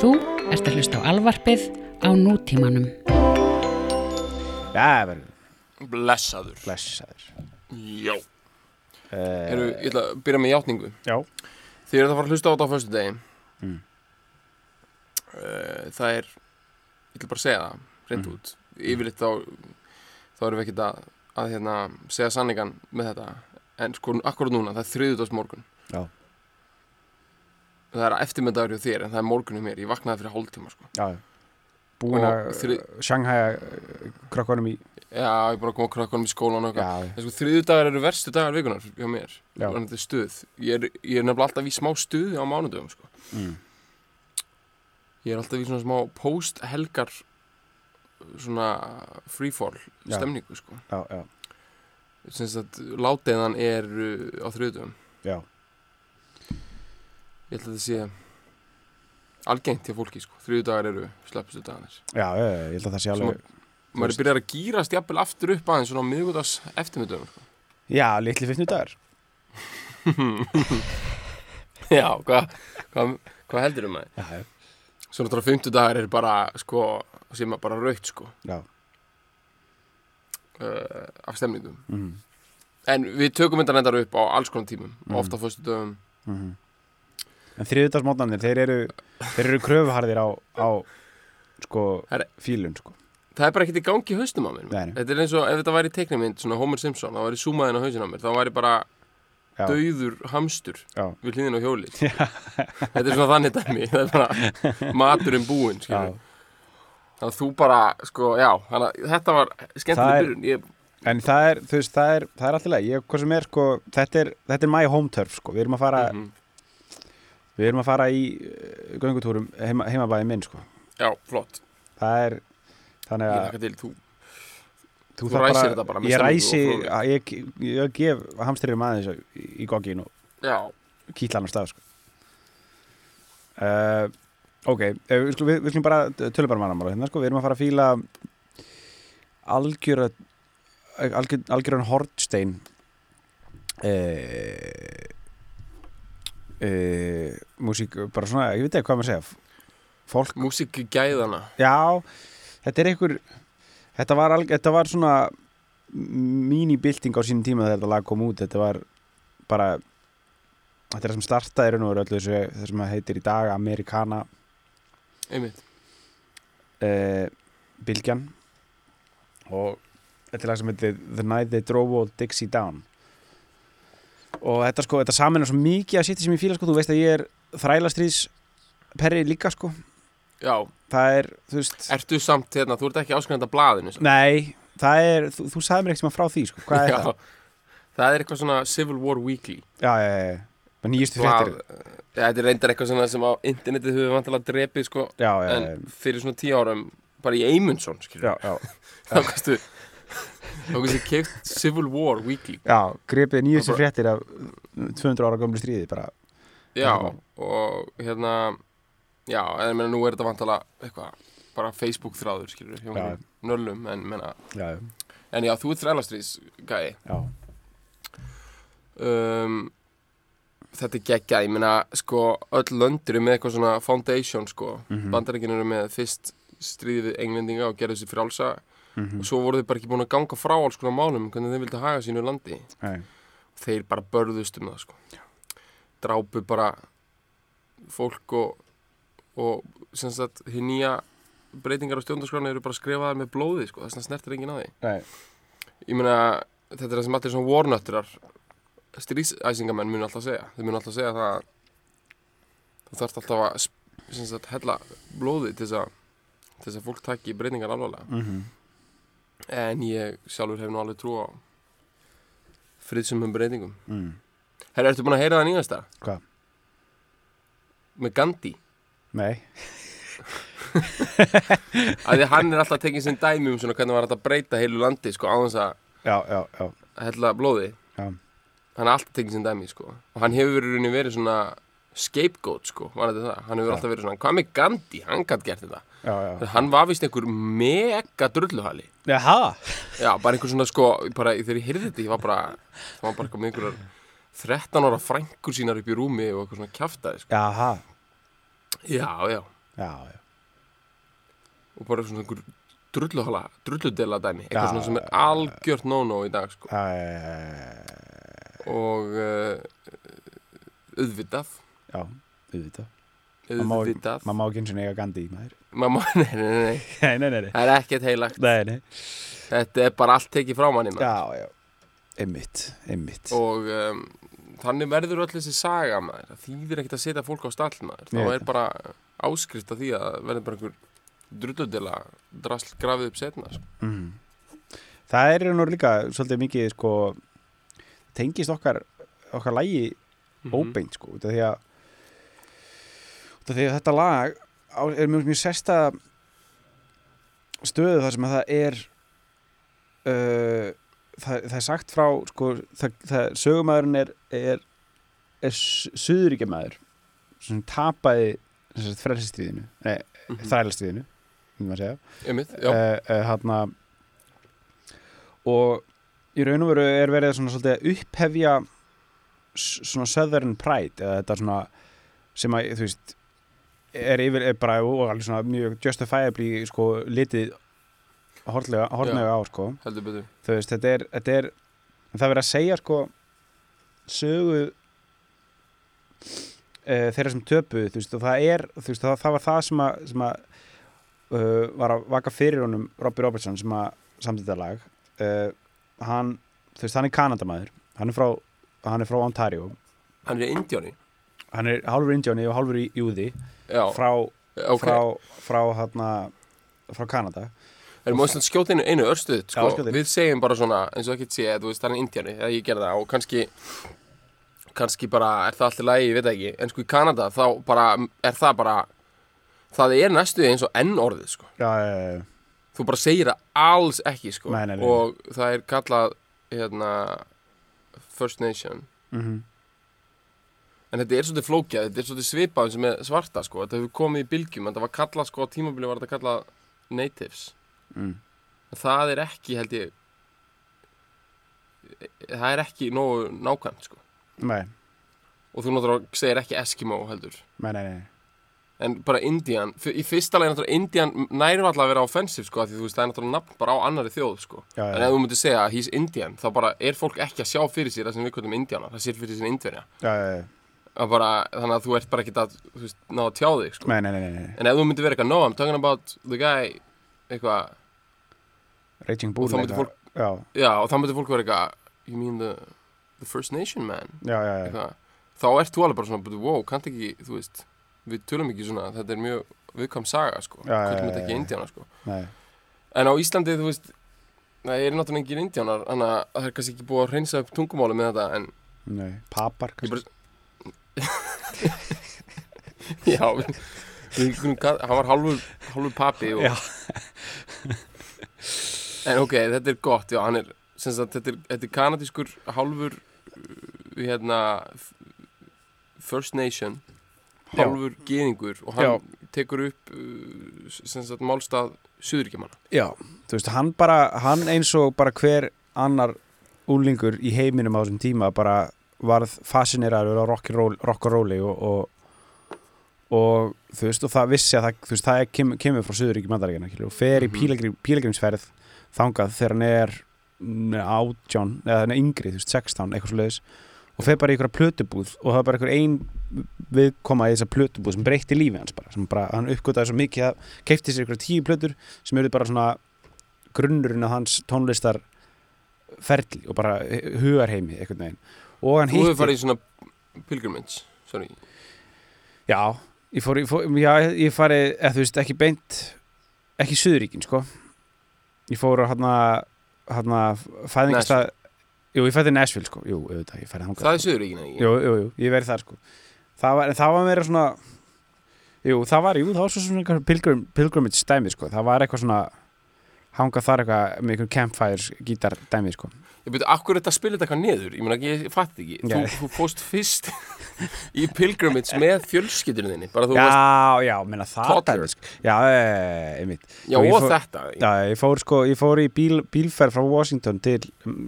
Þú ert að hlusta á alvarpið á nútímanum. Já, verður Blessaður blessaður. Já Uh, Heru, Ég ætla að byrja með játningu já, Þið eru að fara að hlusta á þetta á föstu degi Mm. Það er Ég ætla bara að segja það Reynd Mhm. út Yfirleitt þá Þá erum við ekkert að, að hérna, segja sanningan með þetta En sko akkurat núna Það er þriðudags morgun Já. Það er eftirmyndagur hjá þér En það er morgunum mér Ég vaknaði fyrir hálftíma sko. já. Búin að þri- sjanghæja krökkunum í, Já, ég er bara að koma krakkanum í skólan og eitthvað sko þriðudagar eru verstu dagar vikunar hjá mér Já. Varðandi stuð ég er, ég er nefnilega alltaf í smá stuði á mánudöfum sko. mm. Ég er alltaf í svona smá post-helgar svona freefall Já. stemningu sko. já, já, að látiðan er uh, á þriðutum. já, Ég held að þetta sé algengt hjá fólki sko. Þriðudagar eru sleppustu dagarnir. já, ég held að það sé alveg, Maður er byrjar að gýrast jafnvel aftur upp aðeins svona á miðgudags eftirmiðdöfum. Sko. já, litli fyrstnu dagar. Já, hvað hva, hva heldur um það? Já, já, Svo náttúrulega fimmtudagar er bara sko, sem að bara raukt sko já, uh, af stemningum. mm. En við tökum þetta reyndar upp á alls konar tímum, Mhm. ofta á föstu dögum. Mm. En þriðudagsmótnarnir, þeir eru, þeir eru kröfuharðir á, á, sko, fílun, sko. Það er bara ekkert í gangi í haustum á mér. Nei. Þetta er eins og ef þetta væri teiknimynd, svona Homer Simpson, þá væri súmaðin á hausinn á mér, þá væri bara Já. dauður hamstur Já. við hliðin á hjóli. þetta er svona þannig dæmi, það er bara maturinn búinn, Já, skilur. Þannig að þú bara, sko, já, að þetta var skemmtileg byrjun. Ég, en það er, þú veist, það er, það er alltaf leið. Ég, hvað sem er, sko, þetta er, þetta er my home turf, sko. Við erum að fara, Mhm. Við erum að fara í uh, göngutúrum heima, heimabæði minn, sko. Já, flott. Það er, þannig Ég að þakka til, þú, þú, þú ræsir þetta bara með Ég ræsi, og að ég, ég, ég gef hamstyrjum aðeins í, í goggin og kýtla hann á stað, sko. Uh, ok, eh, við skulum, bara tölum bara mannamála hérna, sko. Við erum að fara að fíla algjöra algjör, algjöran hortstein eh, eh, músík, bara svona, ég veit ekki hvað maður segja. Fólk, músík gæðana. já þetta er einhver þetta var, alg, þetta var svona mínibilding á sínum tíma þegar þetta lag kom út. Þetta var bara þetta er það sem startaði raun og veru öllu þessu það sem heitir í dag Americana. Einmitt. uh, Bilgjan og þetta er lag sem heitir The Night They Drove Old Dixie Down og þetta sko, þetta saman er svo mikið að sitja sem ég fíla sko, þú veist að ég er þrælastrís perri líka sko. Já, það er, þú veist ertu samt, hérna, þú ert ekki áskrifandi að blaðinu, samt. nei, það er, þú, þú sagði mér eitthvað frá því sko, hvað er Já, það? það er eitthvað svona Civil War Weekly. Já, já, já, já, fréttir. Ja, þetta er reyndar eitthvað svona sem á internetið höfum vantilega drepið sko, já, já, en fyrir svona tíu árum bara í Eymundsson, skilur já, já, þá þá kannstu keift Civil War Weekly. Já, grepið nýjustu fréttir af 200 ára gömlu stríði bara, já, og hérna já, en menna nú er þetta vantilega eitthvað, bara Facebook þráður skilur, hjá nöllum en, menna, já, já, en já, þú ert þrælastrís gæi já, um, þetta er geggjað, ég meina sko, öll löndir eru með eitthvað svona foundation sko, Mhm. bandaríkin eru með fyrst stríðið englendinga og gerðu sér frjálsa mhm, og svo voru þeir bara ekki búin að ganga frá alls konar málum hvernig þeir vildi haga sínu landi. Nei, þeir bara börðust um það sko. drápu bara fólk og, og hér nýja breytingar á stjórnarskránu eru bara skrifaðar með blóði sko. þess vegna snertir enginn á því. Ég meina, þetta er það sem allir svona warnötturar strísæsingamenn munu alltaf segja. Þeir munu alltaf segja það að þú þarft alltaf að sagt, hella blóði til þess að þess að fólk taki breytingar alvarlega. Mhm, en ég sjálfur hef nú alveg trú á friðsumum breytingum. Mm, Herra, ertu búin að heyra það nýjasta? Hvað? Með Gandhi. Nei, því að hann er alltaf tekið sem dæmi um svona hvernig var hægt að breyta heilu landi sko á þess að já, já, já, hella blóði. Já. hann er alltaf tekið sem dæmi sko. Og hann hefur verið verið svona scapegoat sko, var þetta það? Hann hefur Já. alltaf verið svona, hvað með Gandhi, hann gætt gert þetta já, já, hann var vist einhver mega drulluhali. Jaha, já, bara einhver svona sko, bara þegar ég heyrði þetta ég var bara, það var bara eitthvað með einhverjar 13 ára frængur sínar upp í rúmi og eitthvað svona kjaftaði sko. já, já, já, og bara svona einhver drulluhala, drulludela dæmi eitthvað svona sem er algjört no-no í dag sko. og uh, auðvitað. Já, auðvitað auðvitað maður má ekki eins og nega gandi í maður nei, nei, nei, það er ekkert heilagt. Þetta er bara allt tekið frá manni já, já, einmitt, einmitt. og um, þannig verður öll þessi saga maður. Þýðir ekkert að setja fólk á stall maður. Þá er bara áskrift að því að verður bara einhver drulludela drasl grafið upp setna sko. mm. það er nú líka svolítið mikið sko, tengist okkar okkar lægi mm -hmm. óbeint sko, því að að þetta lag er mjög, mjög sérsta stöðu þar sem að það er uh, það, það er sagt frá sko, það, það, sögumæðurinn er er, er suðuríkjamaður sem tapaði frelsistíðinu nei, Mhm. þrælastíðinu myndum að uh, og í raun og veru er verið svona svolítið að upphefja svona southern pride eða þetta svona sem að þú veist er yfir er bara og alveg svona mjög justifiably sko litið hortlega, hortlega á sko. Þú veist þetta er, þetta er það er verið að segja sko sögu uh, þeirra sem töpuð þú veist og það er veist það, það var það sem að, sem að uh, var að vaka fyrir honum Robbie Robertson sem að samt þetta lag. Uh, hann þú veist hann er kanadamæður hann er frá, hann er frá Ontario. Hann er indjáni hann er hálfur indjóni og hálfur í júði já, frá, ok frá, frá, hana, frá Kanada en maður svona skjóta einu, einu örstuð Já, sko. við segjum bara svona eins og ekki sé þú veist hann er indjáni þegar ég gerði það og kannski kannski bara er það alltaf lægi, ég veit ekki en sko í Kanada þá bara er það bara það er næstuði eins og enn orðið sko. já, uh, þú bara segir það alls ekki sko. Nei, nei, nei. og það er kallað hérna First Nation mm en þetta er svolítið flókjað, þetta er svolítið svipað sem er svarta sko, þetta hefur komið í bylgjum en það var kallað sko, á tímabili var þetta kallað natives, mm. það er ekki held ég það er ekki nógu nákvæmt sko. Nei, og þú náttúrulega segir ekki Eskimo heldur. Nei, nei, nei. En bara Indian, í fyrsta lagi náttúrulega Indian nærum alltaf að vera offensive sko, því þú veist það er náttúrulega nafn bara á annari þjóð sko. Já, en ef þú myndir segja að he's Indian þá bara er fólk ekki að sjá fyrir sér það sem við kvöldum Indiana, það sér fyrir sér Indverja. Já, já, já. Að bara, þannig að þú ert bara ekki að þú veist, ná að tjá þig sko Nei, nei, nei, nei. En ef þú myndir vera eitthvað, no, I'm talking about the guy eitthvað, Raging Og Bull þá myndi eitthvað. Já, já, og þá myndir fólk vera eitthvað You mean the, the First Nation man já, já, já. eitthvað, Þá ert þú alveg bara svona, but wow, kannt ekki, þú veist Við tölum ekki svona, þetta er mjög viðkvæm saga, sko Já, já, Kvöldum já, þetta ekki já. indjána, sko Nei, En á Íslandi, þú veist Það er náttúrulega engin indjánar Þannig að það er kannski ekki búið að reynsa upp tungumáli með þetta En, nei, papar ég kannski. bara Já, hann var hálfur, hálfur papi og, Já, En ok, þetta er gott, já, hann er sem sagt, þetta er, þetta er kanadískur hálfur uh, hérna First Nation Já. hálfur geðingur og hann tekur upp uh, sem sagt málstað Suðuríkjamanna já, þú veist, hann bara, hann eins og bara hver annar úlingur í heiminum á þessum tíma bara varð fascineraður á rock and roll- rock og og, og, þú veist, og það vissi að það, veist, það er, kemur, frá Suðuríki mandaríkina og fer í Mhm. pílegrim, pílegrimsferð þangað þegar hann er átján, eða hann er yngri, þú veist, 16, eitthvað svo leiðis og fer bara í einhverja plötubúð og það er bara einhver ein viðkoma í þessa plötubúð sem breytti lífi hans bara, sem bara, hann uppgötaði svo mikið að keipti sér einhverja tíu plötur sem eru bara svona grunnurinn af hans tónlistar ferli og bara hugarheimi einhvern veginn og hann Þú hefur hitti farið í svona pilgrimage sorry, já, ég fór, ég fór já, ég farið, eða þú veist, ekki beint ekki í Suðuríkin, sko. Ég fór á hérna hérna fæðingastað jú, ég fæði Nashville, sko, jú, auðvitað, ég fæði þangað. Það er Suðuríkina ekki? Jú, jú, jú, ég verið þar, sko. Það var, en það var meira svona jú, það var, jú, það var svo svona pilgrim, pilgrimage dæmi, sko, það var eitthvað svona hanga þar eitthvað með einhvern campfires gítar dæmi, sko Ég byrju, akkur er þetta að spila þetta eitthvað niður ég meina, ég fatt ekki þú, Já. þú fóst fyrst í pilgrimage með fjölskyldunum þinni bara þú varst, já, já, minna það sko. já, einmitt já, og ég og fór- þetta Já, ég fór sko, ég fór í bíl, bílferð frá Washington til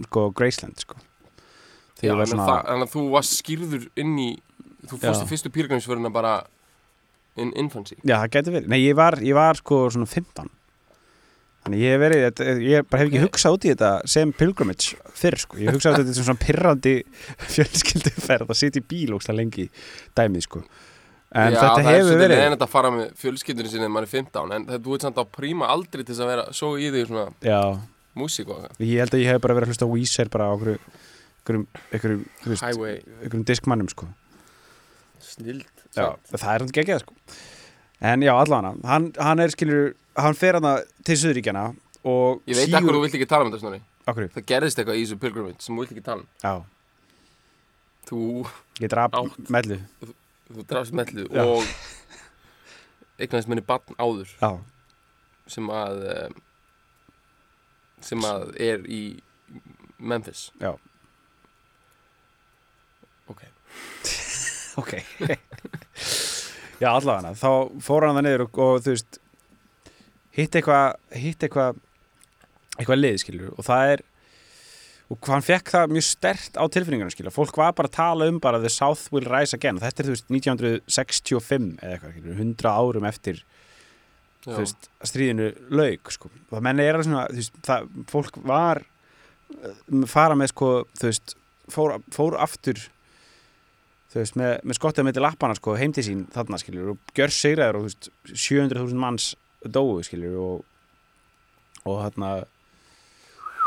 sko Graceland sko Já, ég var svona... þannig að þú varst skýrður inn í þú fórst Já. í fyrstu pilgrimsföruna bara in infancy Já, það getur verið. Nei, ég var, ég var sko svona 15. Þannig ég hef verið, ég bara hef ekki hugsað út í þetta sem pilgrimage fyrr, sko. Ég hef hugsað út í þetta sem svona pirrandi fjölskylduferð að sitja í bíl ógstlega lengi dæmið, sko. En Já, þetta það er hefur verið, leiðinlegt að fara með fjölskyldunni sinni þegar maður er 15 en þetta er samt á príma aldrei til þess að vera svo í því svona já, músík og eitthvað ég held að ég hef bara verið að hlusta á Weezer bara á okkur diskmannum, sko. snild Já, það er hann geggjað, sko. En já, allavega, hann, hann er, skilur, hann fer hann til Suðuríkjana og Ég veit sígur- ekkur þú vilt ekki tala um þetta snorri. Akkur, Það gerðist eitthvað í þessu pilgrimage sem þú vilt ekki tala um. Já, Þú, ég draf mellu, þú drafst mellu Já. og eignast minni barn áður já, sem að um, sem að er í Memphis. Já. Ok. Ok. Já, allavega þá fór hann það niður og, og þú veist hitt eitthvað eitthvað eitthvað lið, skilur og það er og hann fekk það mjög stert á tilfinningunum, skilur fólk var bara að tala um bara The South Will Rise Again og þetta er, þú veist, 1965 eða eitthvað, skilur, 100 árum eftir þú veist, stríðinu lauk, sko. Og það menni er alveg svona, þú veist, það, fólk var uh, fara með, sko, þú veist fór, fór aftur þú veist, með, með skottið með til lappana sko, heim til sín þarna, skiljur, og gjör sigraður og þú veist, 700.000 manns dóu, skiljur, og og þarna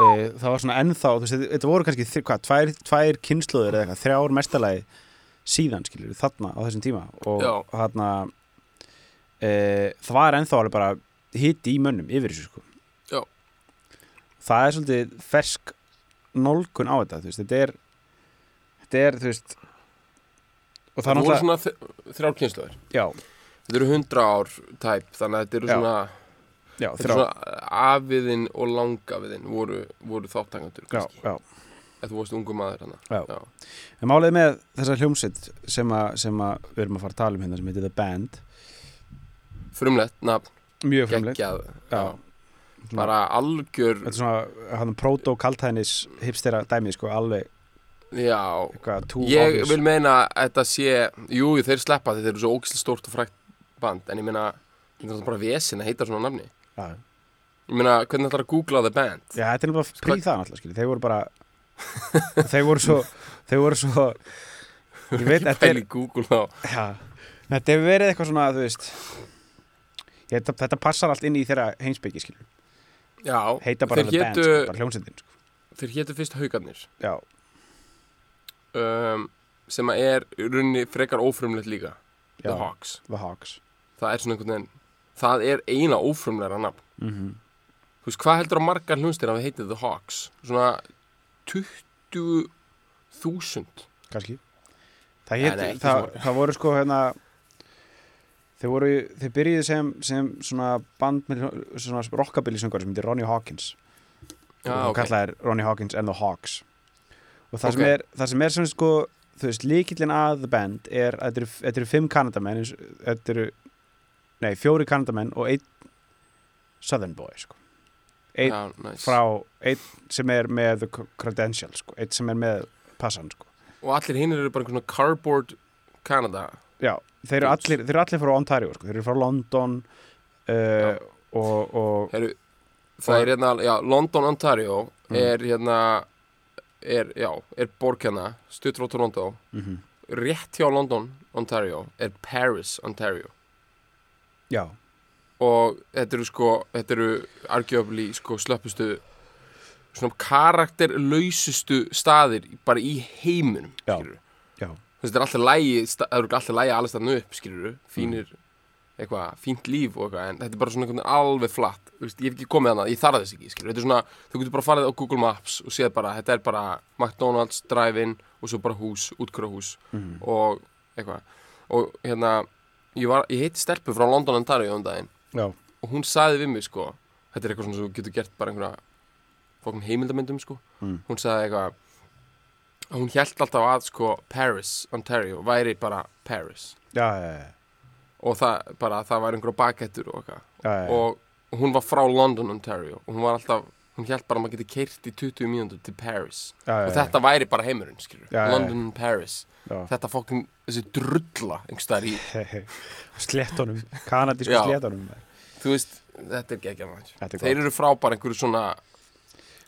e, það var svona ennþá, þú veist, þetta, voru kannski þr- hvað, tvær, tvær kynnslóðir eða eitthvað, þrjár mestalagi síðan, skiljur, þarna á þessum tíma og Já. þarna e, það var ennþá alveg bara hitti í mönnum yfir þessu, sko Já. það er svolítið fersk nálgun á þetta, þú veist, þetta er þetta er, þú veist og það Það voru svona þrjár kynnslóðir já, Þetta eru 100 ár tæp þannig að þetta eru Já. svona já, Þetta eru svona afiðin og langafiðin voru, voru þáttangandur já, kannski já, Ef þú varst ungu maður hana Já. Já. en málið með þessa hljómsveit sem, að, sem að við erum að fara að tala um hérna sem heitir The Band Frumlegt, nafn, mjög frumleitt geggjað já, já. Bara algjör þetta er svona hann proto-kaltænis hipstera dæmi sko, alveg Já, ég obvious. vil meina að þetta sé Jú, þeir sleppa þetta, eru svo ógislega stórt og frækt band En ég meina, þetta er bara vesin að heita svona nafni. Já, Ég meina, hvernig ætlar að googla the band? já, þetta er bara príð það náttúrulega þeir voru bara þeir voru svo þeir voru svo ég veit, þetta er Já, þetta hefur verið eitthvað svona, þú veist ég, þetta, þetta passar allt inn í þeirra heimsbyggi, skilur Já, heita bara The Band, sko, bara hljómsveitin sko. þeir hétu fyrst haugarnir Já, um, sem að er í rauninni frekar ófrumlegt líka. Já, The Hawks. The Hawks það er svona einhvern veginn það er eina ófrumlegra nafn. Mm þú veist, hvað heldur á margar hljónstir að við heitið The Hawks? Svona 20.000 kannski. Það, Nei, hét, nei, það, það voru sko hérna þeir voru, þeir byrjuðu sem, sem svona band með svona rockabilly söngur sem heitir Ronnie Hawkins. Og ok. kallaðir Ronnie Hawkins and the Hawks. Og það, sem, Ok. er, það sem er sem sko þú veist, líkillin að the band er að þetta eru, fimm kanadamenn þetta eru, nei, fjóri kanadamenn og einn southern boy sko. einn Já, nice. frá, einn sem er með the credentials, sko. einn sem er með passan, sko. og allir hinn eru bara einhvern svona cardboard Canada já, þeir eru allir, þeir eru allir frá Ontario, sko. þeir eru frá London uh, og, og Heru, það er hérna, já, London, Ontario Mm. er hérna er, já, er borg hérna stutt frá Toronto mm rétt hjá London, Ontario er Paris, Ontario já, og þetta eru sko, þetta eru arguably sko slöppustu svona karakterlausustu staðir bara í heiminum þetta er alltaf lægi, það eru alltaf lægi alveg staðan upp, skilur fínir eitthvað, fínt líf og eitthvað en þetta er bara svona alveg flatt. Veist, ég hef ekki komið hana, ég þarf þess ekki, skilur þetta er svona, þú getur bara farið á Google Maps og séð bara, þetta er bara McDonalds, drive-in og svo bara hús, útkvöra mm. og eitthvað. Og hérna, ég, var, ég heiti Stelpu frá London, Ontario um daginn. Já, og hún sagði við mig sko þetta er eitthvað svona sem getur gert bara einhverja fókum heimildamöndum sko. Mm. hún sagði eitthvað að hún hjælt alltaf að sko Paris, Ontario væri bara Paris. Já, já, já, og það bara það væri einhverja bakettur og eitthvað. Og hún var frá London, Ontario. Og hún var alltaf hún held bara að maður geti keirt í 20 mínútur til Paris. Já, já, og þetta væri bara heimurinn, skilur. London Paris, þetta fokkin þessi drulla, einhverstaðar í sléttunum, kanadísku Já. sléttunum. Þú veist, þetta er geggja er þeir eru frábær einhverju svona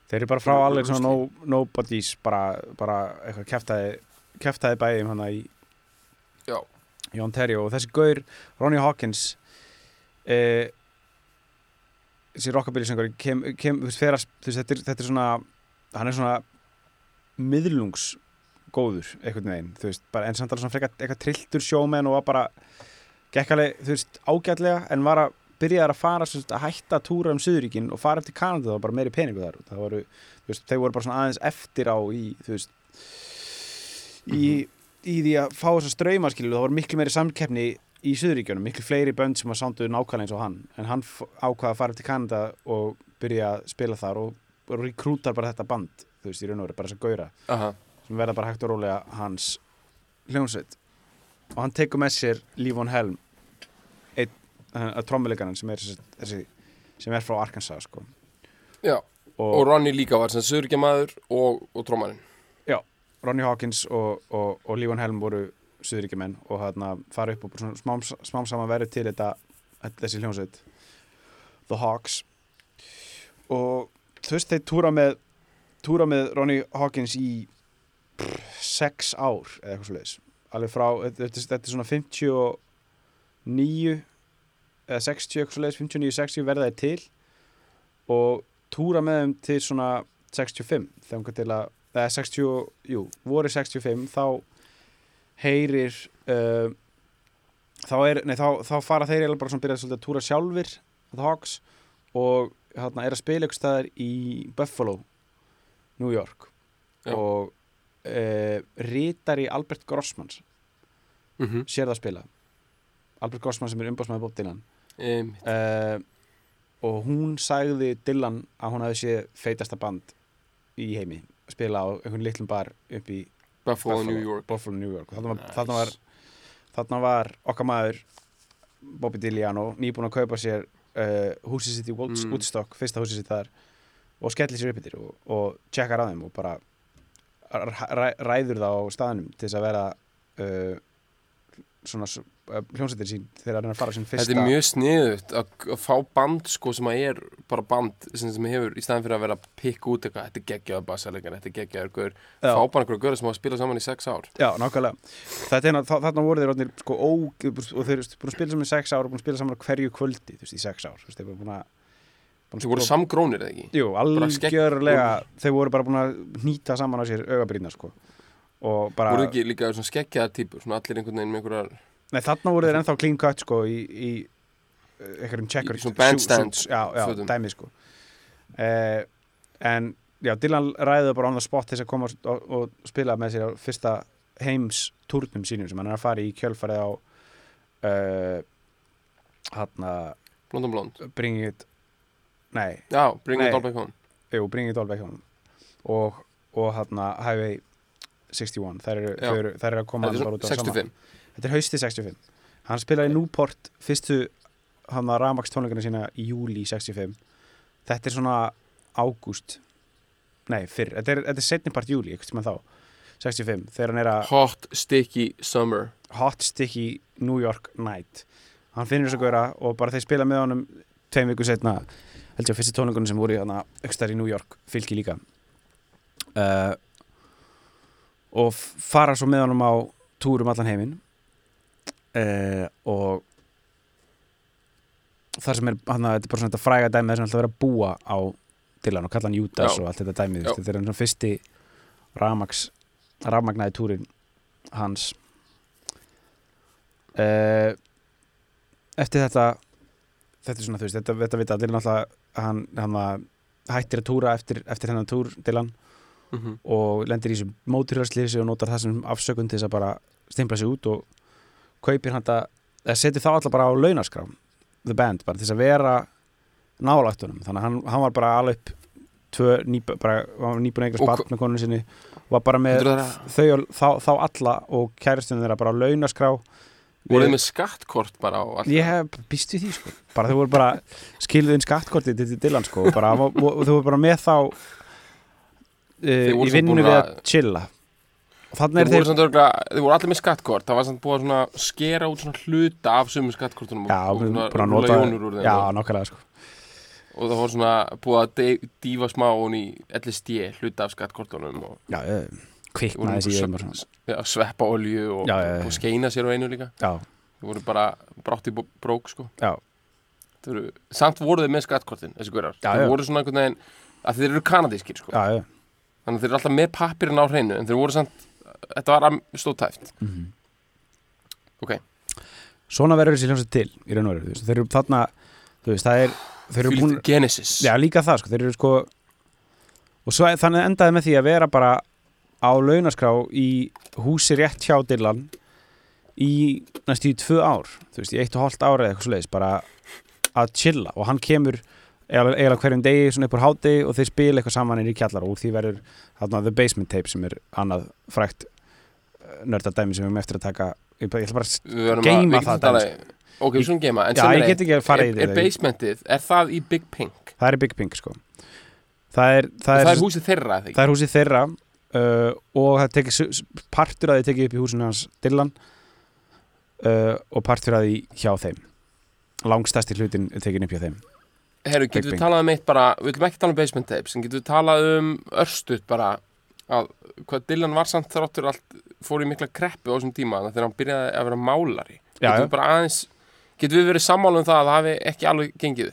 Þeir eru bara frá alveg svona no, nobodies bara, bara eitthvað keftaði keftaði bæðum hana í Já. í Ontario. Og þessi gaur, Ronnie Hawkins eh, þessi rockabilly-söngur kem, kem, þú veist, fer að, þú veist, þetta er, þetta er svona hann er svona miðlungs góður, einhvern veginn þú veist, bara, en samt alveg svona frekar eitthvað trilltur sjómenn og bara gekk alveg, þú veist, ágætlega en var að byrjaði að fara, svo, að hætta að túra um Suðuríkin og fara eftir Kanada, það var bara meiri peningu þar. Það voru, þú veist, þeir voru bara svona aðeins eftir á í, þú veist í, í því að fá þessa ströyma skilu, það voru miklu meiri samkeppni í Suðuríkjunum, miklu fleiri bönd sem að sánduðu nákvæmlega eins og hann, en hann f- ákvað að fara eftir Kanada og byrja að spila þar og, rekrútar bara þetta band, þú veist, í raun og veru bara þess að gaura aha, sem verða bara hægt og rólega hans hljónsveit og hann tekur með sér Lívon Helm einn, að trommuleikaran sem er þessi, sem er frá Arkansas sko. já, og, og Ronny líka var sem surgjamaður og, og trómarinn Ronnie Hawkins og, og, og Lívon Helm voru suðuríkjumenn og þarna fara upp og smám, smám saman verið til þetta, þessi hljónsveit The Hawks. Og þú veist þeir túra með túra með Ronnie Hawkins í pff, sex ár eða eitthvað svo leiðis alveg frá, þetta, þetta, er svona 59 eða 60 eitthvað svo leiðis 59-60 verða þeir til og túra með þeim til svona 65 þegar til að eða 60, jú, voru 65 þá heyrir uh, þá, er, nei, þá, þá fara þeir bara svona byrjað svolítið að túra sjálfir The Hawks og hérna er að spila ykkur staðar í Buffalo New York Já. og uh, rítari Albert Grossmans mm -hmm. sér það að spila Albert Grossman sem er umbásmaður Bob Dylan um, uh, og hún sagði Dylan að hún hefði séð feitasta band í heimi spila á einhvern litlum bar upp í Buffalo, New York Buffalo, New York. Þarna, var, Nice. þarna, var, þarna var okkar maður Bobby Diliano nýbúin að kaupa sér uh, húsið sitt í Mm. Woodstock fyrsta húsið sitt þar og skellir sér upp yfir og, og tjekkar á þeim og bara ræ, ræður það á staðnum til þess að vera uh, svona hljómsveitir sín þegar hann er að fara á sín fyrsta Þetta er mjög sniðut að, að fá band sko sem að er bara band sem, sem hefur í staðan fyrir að vera að pikka út eitthvað þetta er geggjaður bassalegar, þetta er geggjaður gaur fá bara einhverju gaur sem hafa spilað saman í sex ár Já, nákvæmlega. Þetta er, ná- þa- þarna voru þeir orðnir, sko, ó, og þeir eru búin að spila saman í sex ár og búin að spila saman á hverju kvöldi, þú veist, í sex ár. Þú veist, þeir voru búin að... að sem voru samgrónir eða ekki Jú, algjörlega, þeir voru bara búin að nýta saman á sér augabrýna, sko. Og bara... voru ekki líka svona skeggjaða típur svona allir einhvern veginn með einhverjar Nei, þarna voru þeir ennþá clean cut, sko, í, í eh, einhverjum checker... Í svona bandstand suits, Já, já, fötum. dæmi, sko. Eh, en, já, Dylan ræði bara on the spot þess að koma og, og spila með sér á fyrsta heims túrnum sínum sem hann er að fara í kjölfarið á uh, hann blondum blond Bring It nei, já, Bring Nei. It All Back Home jú, Bring It All Back Home og, og hann Highway 61 þær eru, þær eru, þær eru að koma bara út á svona sama- 65 þetta er hausti 65 hann spilaði Newport fyrstu hann að Ramax tónleikana sína í júli 65 þetta er svona ágúst. Nei, fyrr, þetta er, þetta er setni part júli eitthvað sem þá. 65, þegar hann er að Hot Sticky Summer. Hot Sticky New York Night. Hann finnur þess að gera og bara þeir spila með honum tveim viku setna held ég að fyrstu tónleikunum sem voru í aukstar í New York fylki líka. Uh, og fara svo með honum á túrum allan heiminn uh, og þar sem er hann að þetta er bara svona þetta fræga dæmi þess að alltaf vera að búa á Dylan og kalla hann Já. og allt þetta dæmi Já. þetta er hann svona fyrsti rafmags rafmagnaði túrin hans uh, eftir þetta þetta er svona þú veist, þetta, þetta vita náttúrulega að hann, hann hættir að túra eftir, eftir hennan túr Dylan mm -hmm. og lendir í þessu móturhjörslýsi og notar það sem afsökun til þess að bara stimpla sig út og kaupir hann að eða setur þá alltaf bara á launaskrá the band, bara til þess að vera nálægtunum, þannig að hann, hann var bara alveg upp tvö, ný, bara, var nýbúin eignast barn með konunni sinni var bara með það þau, þá, þá alla og kæristunum þeirra bara á launaskrá. Voruð Við- þið með skattkort bara á allt Ég býst við því sko. Bara þau voru bara skiluð inn skattkortið til Dylan sko bara, og, og þau voru bara með þá uh, í vinnu við að- chilla. Og Þeir er voru, þeir örgulega, þeir voru allir með skattkort Það var samt búið að skera út svona hluta af sömu skattkortunum já, og, og rúlla nota jónur úr þeim. Já, og, nákvæmlega sko. Og það voru svona búið að dýfa smá hún í LSD hluta af skattkortunum og já, kviknaði og já, sveppa olju og, og skeina sér á einu líka. Já, Þeir voru bara brátt í brók sko. Samt voru þeir með skattkortin, já. voru svona einhvern veginn að þeir eru kanadískir sko. Já, já. Þannig að þeir eru alltaf með pappirinn á hreinu En þeir voru samt, þetta var am- stóðtæft Mhm. Ok. svona verður þessi hljómsveit til í raun og veru, þeir eru þarna þú veist, það er þeir eru búin, Genesis. Já líka það sko, þeir eru sko og svo þannig endaði með því að vera bara á launaskrá í húsi rétt hjá Dylan í næstu í tvö ár þú veist, í eitt og hálft ára eða eitthvað svo leiðis bara að chilla. Og hann kemur eiginlega hverjum degi svona upp úr hádegi og þeir spila eitthvað saman inn í kjallar og úr því verður þarna The Basement Tape sem er annað frækt nördadæmi sem við erum eftir að taka ég ætla bara að getum það dæmi, Ok, við skulum geima en sem er er, er basementið, er það í Big Pink? það er í Big Pink sko. Það er, það Það, er, er húsið þeirra, það er húsið þeirra uh, og það s- partur að þið tekið upp í húsinu hans Dylan uh, og partur að því hjá þeim. Langstæsti hlutin tekin upp hjá þeim Herru, Big getum við talað um eitt bara Við viljum ekki tala um basement tapes En getum við talað um örstuð bara að hvað Dylan var samt þráttur allt fór í mikla kreppu á þessum tíma þannig að þegar hann byrjaði að vera málari Já, Getum já. við bara aðeins Getum við verið sammála um það að það hafi ekki alveg gengið?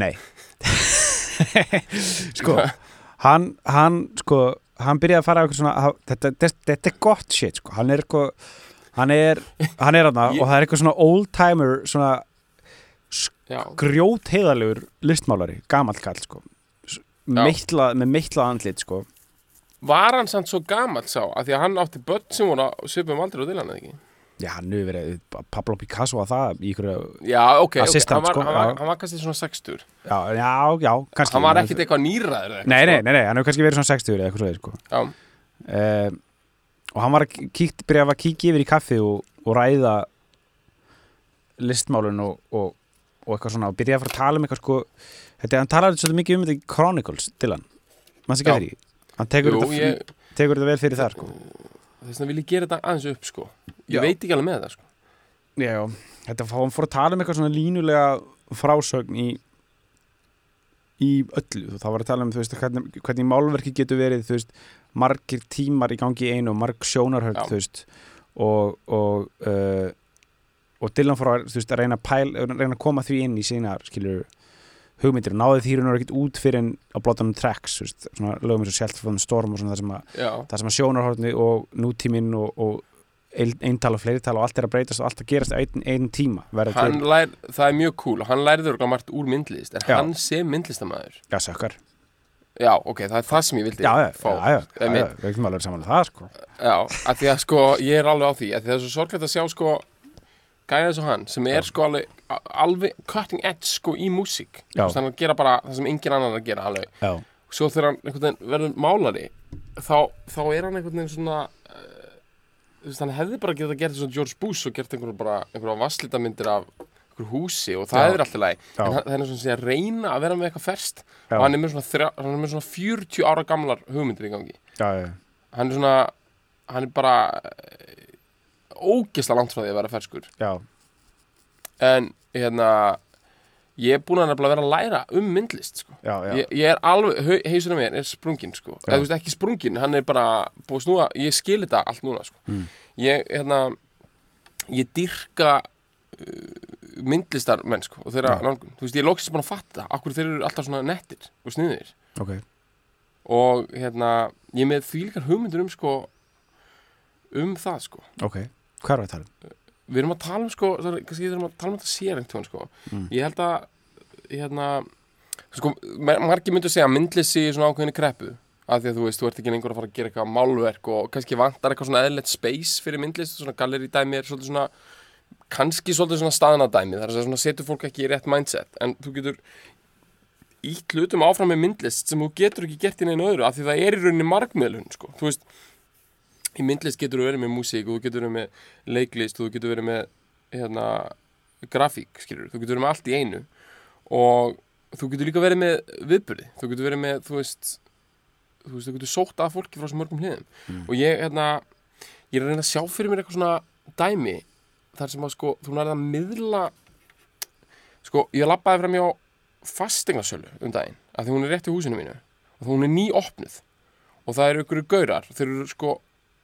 Nei Sko hann, hann sko hann byrjaði að fara á eitthvað svona þetta, þetta, þetta er gott shit sko hann er sko hann er, hann er aðna og það er eitthvað svona old timer svona grjót heiðalegur listmálari, gamall kall sko. Meitla, með meitlað andlit sko. Var hann samt svo gamall sá? Að því að hann átti börn sem voru á svipum aldrei á Dylan eða ekki? já, hann hefur verið Pablo Picasso að það í ykkur Já, ok, Assistant, hann var, sko, hann, var, hann var kannski svona 60 já, já, já, kannski. Hann var ekkit eitthvað nýraður eða eitthvað, nei, nei, sko. nei, nei, hann hefur kannski verið svona 60 eða eitthvað svo sko. Já, um, og hann var að kíkt, byrja að kíkja yfir í kaffi og, og ræða listmálun og, og, og eitthvað svona og byrja að fara að tala um eitthvað sko þetta, hann talar svolítið mikið um þetta í Chronicles til hann, maður sé ekki því? Hann tekur, jú, þetta, ég, tekur þetta vel fyrir þar sko. Þess vegna vil ég gera þetta aðeins upp sko. Ég Já. veit ekki alveg með það sko. Já, já, þetta hann fór að tala um eitthvað svona línulega frásögn í í öllu, þá var að tala um þú veist, hvernig, hvernig málverki getur verið þú veist, margir tímar í gangi í einu og marg þú veist og og, uh, og Dylan fór að, þú veist, að reyna, að pæl, reyna að koma því inn í sínar skilur hugmyndir. Og náði því hún ekkert út fyrir en á blótanum tracks, þú lögum eins og Shelter from the Storm og svona það sem að, það að sjónarhörni og nútíminn og, og ein- eintal og fleirital og allt er að breytast og allt að gerast einn ein tíma lær, það er mjög cool og hann lærði örgulega margt úr myndlist en Já. hann sem myndlistamæður já, sökkar. Já, ok, það er það sem ég vildi já, já, fá já, já, við veitum alveg saman um það, sko. Já, að því að sko, ég er alveg á því að því það er svo sorglega að sjá sko gæða eins og hann sem er sko alveg alveg cutting edge sko í músík. Já. veist, hann er að gera bara það sem engin annan að gera alveg. Já, svo þegar hann verður málari þá, þá er hann einhvern veginn svona hann hefði bara getað gert svona George Bush og gert einhverja vasslítamyndir af einhverju húsi og það Já. er alltaf læg en það er svona að að reyna að vera með eitthvað ferst Já. og hann er þrjá, hann er með svona 40 ára gamlar hugmyndir í gangi. Já, já, hann er svona hann er bara eh, ógeðslega langt frá því að vera ferskur. Já, en hérna ég er búin að nefnilega vera að læra um myndlist sko. já, já. ég, ég er alveg, á mér er sprungin sko. eða þú veist ekki sprungin, hann er bara búið að snúa, ég skil þetta allt núna sko. Mm. ég, hérna ég dyrka uh, myndlistar menn sko, og þeirra nálgun, þú veist, ég er loksins búin að fatta akkur þeir eru alltaf svona nettir og sniðir ok, og hérna, ég með því líkar hugmyndur um sko um það sko ok hvað er að tala um? Við erum að tala um sko, er, kannski við erum að tala um þetta sér einhvern sko, Mm. ég held að hérna sko, ma- margir myndu segja að myndlissi í svona ákveðinni kreppu af því að þú veist, þú ert ekki lengur að fara að gera eitthvað málverk og kannski vantar eitthvað svona eðlilegt space fyrir myndlist, svona gallerí dæmi er svolítið svona kannski svolítið svona staðnadæmi þar að segja svona setur fólk ekki í rétt mindset en þú getur ítt hlutum áfram með myndlist sem þú getur ekki gert í neina öðru af því það er í rauninni margmiðlun sko. þú veist, í myndlist getur þú verið með músík og þú getur verið með leiklist og þú getur verið með hérna, grafík, skilur þú getur verið með allt í einu og þú getur líka verið með viðbyrði þú getur verið með, þú veist þú veist, þú getur sótt að fólki frá svo mörgum hliðum. Mm. og ég, hérna ég er að reyna að sjá fyrir mér eitthvað svona dæmi þar sem að sko, þú nærið að miðla sko, ég lappaði fram hjá fastegnarsölu um daginn, af því hún er rétt í húsinu mínu og hún er nýopnuð. Og það eru ykkur gaurar, þeir eru sko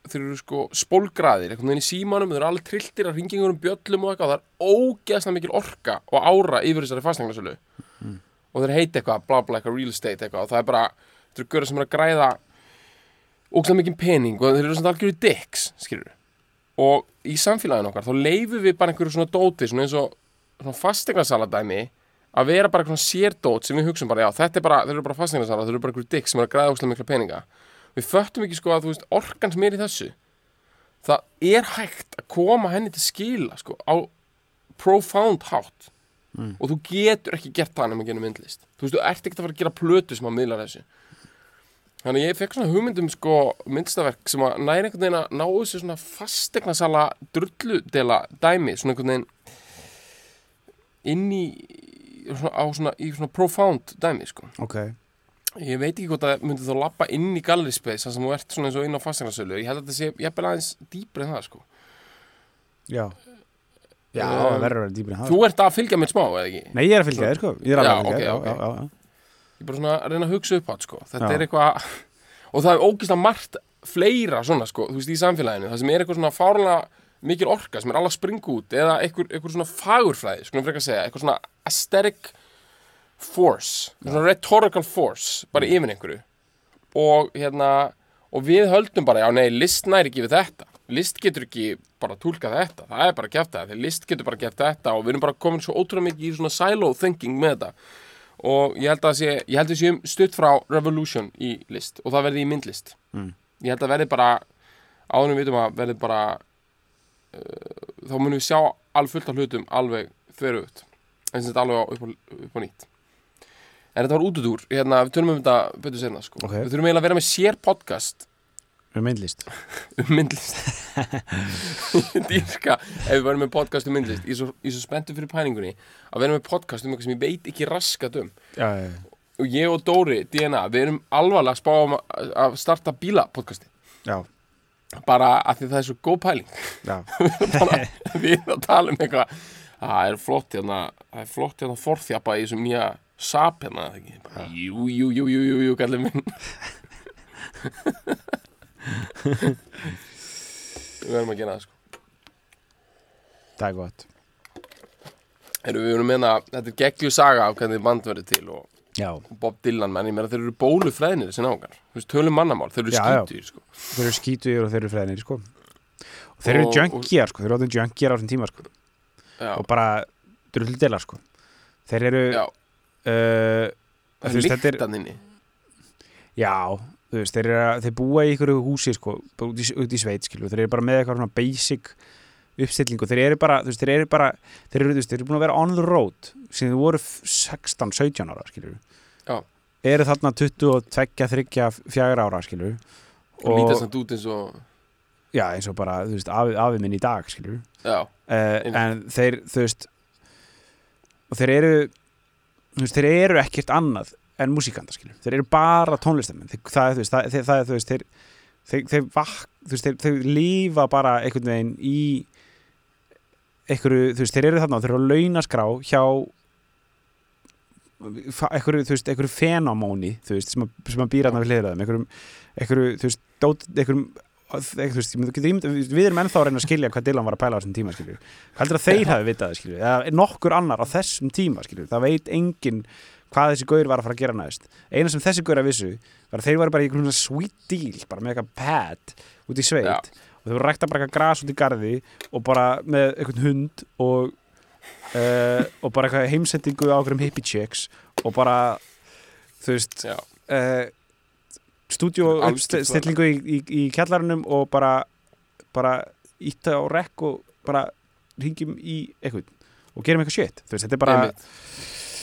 þeir eru sko spólgraðir, einhvern veginn í símanum þeir eru alveg trilltir að ringi einhverjum bjöllum og eitthvað, það er ógeðslega mikil orka og ára yfir þessari fastegnarsölu og þeir heiti eitthvað, bla bla, eitthvað real estate eitthvað og það er bara, þetta eru gaurar sem er að græða ógeðslega mikil pening og þeir eru svona algjörðu dicks, skilur og í samfélaginu okkar, þá leifum við bara einhverju svona dóti, svona eins og svona fastegnasaladæmi að vera bara eitthvað sérdót sem við hugsum að við föttum ekki sko að veist orkan sem er í þessu það er hægt að koma henni til skila sko á profound hátt. Og þú getur ekki gert það nema genið myndlist. Þú veist, þú ert ekki að fara að gera plötu sem að miðla þessu. Þannig að ég fekk svona hugmyndum sko myndstaverk sem að næri einhvern veginn að ná þessu svona fastegnasala drulludela dæmi svona einhvern veginn inn í svona, á svona, í svona profound dæmi sko. Ok Ég veit ekki hvort að myndi þá lappa inn í gallery space þar sem þú ert svona eins og inn á fasteignarsölu Ég held að þetta sé jafnvel aðeins dýpri en það sko. Já. Já, Um, það verður að vera dýpri en það Þú ert að fylgja mér smá, eða ekki? nei, ég er að fylgja þér sko. Ég er alveg Já, að fylgja þér, ok. já, já, já, Ég er bara svona að reyna að hugsa upp átt sko. Þetta Já. er eitthvað Og það er ógislega margt fleira svona sko Þú veist, í samfélaginu. Það sem er eitthvað svona fárlega mikil orka sem er alveg að springa út Eða eitthvað, eitthvað svona fagurfræði, skulum frekar segja Eitthvað svona aesthetic force. Svona rhetorical force Bara yfir einhverju. Og hérna Og við höldum bara, já nei, list næri ekki við þetta. List getur ekki bara túlkað þetta. Það er bara að kæfta þetta, list getur bara að kæfta þetta Og við erum bara komin svo ótrúlega mikið í svona silo thinking með þetta. Og ég held að sé, ég held að sé stutt frá revolution í list og það verði í myndlist. Mm. ég held að verði bara áðurum við vitum að verði bara uh, þá munum við sjá alveg fullt af hlutum alveg þverugt eins og þetta alveg upp, á, upp á nýtt en þetta var útudúr, hérna, við tölum um þetta betur senna sko, Ok. við þurfum eiginlega að vera með sér podcast. Um myndlist. Um myndlist. Dýrka. Ef við verðum með podcast um myndlist. Ég er svo, ég er svo spenntur fyrir pæningunni að vera með podcast um eitthvað sem ég veit ekki raskat um. Já, já, já, og ég og Dóri, DNA, við erum alvarlega að spá um að- að starta bílapodcasti já, bara að því það er svo góð pæling. Já. bara, við erum að tala um eitthvað. Það er flott hérna það er flott hérna forþjapa í þessum nýja sap hérna, jú, jú, jú, jú, jú, kallið minn. Við verðum að gera það sko. Það er gott. Heru, við erum að meina, þetta er geggju saga af hvernig band verður til og já, Bob Dylan menn, ég meina þeir eru bólufræðinir þessi náungar, þú veist, tölum mannamál, þeir eru skýtur sko. þeir eru skítuðir og þeir eru fræðinir sko. Og þeir eru Og- junkjar sko, þeir eru átum junkjar á þessum tíma sko. Já, og bara drulldela sko. Þeir eru já, uh, það þú er þetta er- líktan inni. Já, þú veist, þeir, að- þeir búa í ykkur húsi sko, út í, út í sveit skilu, þeir eru bara með eitthvað svona basic uppstillingu, þeir eru bara, þú þeir eru bara þeir eru, þú þeir eru búin að vera on the road síðan þeir voru f- 16, 17 ára skilur Já. eru þarna 22, 3, 4 ára skilur og lítast það út eins og já, eins og bara, þú veist, afi, afi minn í dag skilur já, uh, en þeir, þú veist og þeir eru þú veist, þeir eru ekkert annað en músíkanda, skilur, þeir eru bara tónlistamenn, þeir, það, er, þú veist, það, þeir, það er, þú veist þeir, þeir, þeir, vak, þú veist, þeir, lífa bara einhvern veginn í einhverju, þú veist, þeir eru þarna þeir eru að launaskrá hjá einhverju, þú veist, einhverju fenamóni, þú veist, sem að, sem að býra þarna við hliðraðum, einhverjum, einhverju, þú veist, dót, einhverjum veist, ímynd- við erum ennþá að reyna að skilja hvað Dylan var að pæla á þessum tíma skilju. heldur að þeir hafi vitað það skilju. eða nokkur annar á þessum tíma skilju. það veit enginn hvað þessi gaur var að fara að gera næst eina sem þessi gaur að vissu var að þeir var bara í einhvern svona sweet deal bara með eitthvað pad út í sveit Já. og þeir voru rækta bara eitthvað gras út í garði og bara með einhvern hund og, uh, og bara eitthvað heimsendingu á einhverjum hippie chicks og bara þú veist uh, stúdíu uppstillingu í, í, í kjallarunum og bara bara ítta á rekk og bara ringjum í eitthvað og gerum eitthvað shit þú veist, þetta er bara.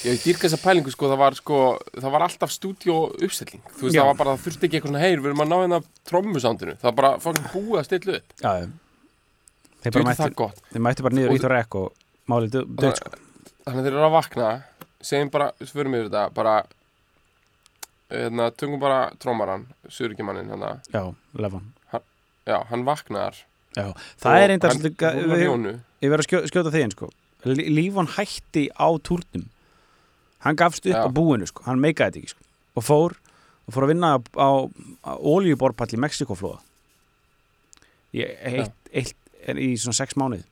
Ég dýrka þessa pælingu sko, það var sko, það var alltaf stúdíó uppstilling. Þú veist, það var bara, það þurfti ekki eitthvað svona, heyr, við erum að ná hérna trommusándinu. Það var bara fokkin búið að stilla upp. Já. Þeir mættu, þeir mættu bara niður Og- ítt og rekk og málið döð sko. Þannig að þeir eru að vakna, segjum bara, svörum yfir þetta, bara, hérna, tökum bara trommaran, surikimanninn, hérna, Já, lefan. já, hann vaknar. Já, það er einnig Jónu. ég verð að skjó, skjóta því einn sko. Lí- Lífon hætti á túrnum. Hann gafst upp Já. á búinu sko, hann meikaði þetta ekki sko. Og fór, og fór að vinna á, á, á olíuborpall í Mexikoflóða. Í svona sex mánuði.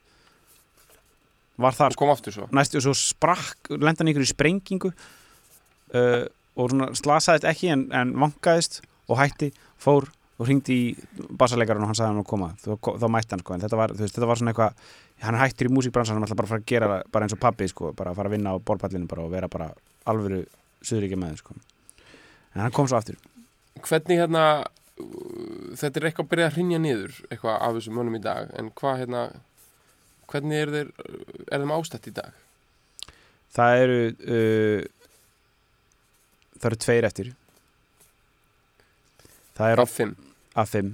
Var þar Og kom aftur svo. næstu og svo sprakk, lenda hann ykkur í sprengingu uh, og svona slasaðist ekki en, en vankaðist og hætti, fór og hringdi í bassalegarinn og hann sagði hann að koma þá, þá mætti hann sko, en þetta var, þú veist, þetta var svona eitthvað hann hættur í músíkbransan, hann ætla bara að fara að gera bara eins og pabbi, sko, bara að fara að vinna á borpallinu bara og vera bara alvöru suðuríkja með sko. en hann kom svo aftur Hvernig hérna, þetta er eitthvað að byrja að hrinja niður, eitthvað af þessum mönnum í dag, en hvað hérna, hvernig er er þeim ástætt í dag? það eru uh, það eru tveir eftir. Það er Af fimm. af fimm.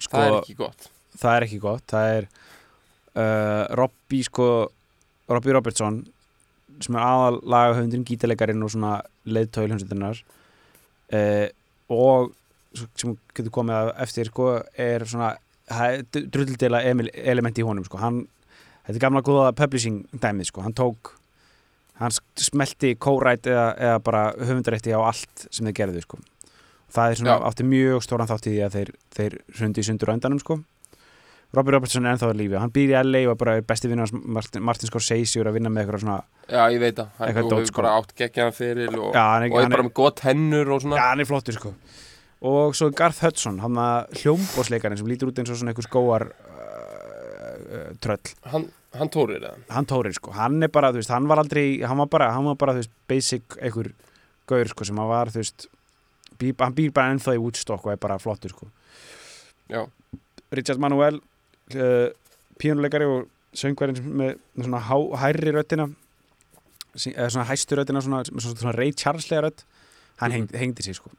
Sko, Það er ekki gott. það er ekki gott. Það er uh, Robbie sko Robbie Robertson sem er aðal lagahöfundin, gítalegarinn og svona leiðtói hljómsveitinnar uh, og sem getur komið að eftir sko er svona drulldeila element í honum sko. Hann, þetta er gamla góða publishing dæmið sko, hann tók hann smelti co-write eða, eða bara höfundarétti á allt sem þeir gerðu sko það er svona Já. átti mjög stóran þátt í því að þeir, þeir hrundi í sundur á endanum sko Robbie Robertson er ennþá að lífi hann býr í LA og er bara besti vinnur hans Martin, Martin Scorsese og er að vinna með eitthvað svona Já, ég veit það. Hann Eitthvað hefur sko. bara átt geggjaðan fyrir og, já, hann er, og er hann bara með gott hennur og svona. Já, hann er flottur sko Og svo er Garth Hudson, hann að hljómbósleikarinn sem lítur út eins og svona einhver skóar uh, uh, tröll Hann, hann tórir það. Hann tórir sko, hann er bara, þú veist, hann var aldrei hann var bara, hann var bara, þú veist, basic einhver gaur sko sem hann var, þú veist bí, hann býr bara ennþá í Woodstock og er bara flottur sko Já. Richard Manuel uh, pínuleikari og söngvarinn sem með með svona há, hærri röddina sí- eða svona hæstu röddina svona, svona, svona Ray Charles-lega rödd hann Mhm. hengdi, hengdi sig sko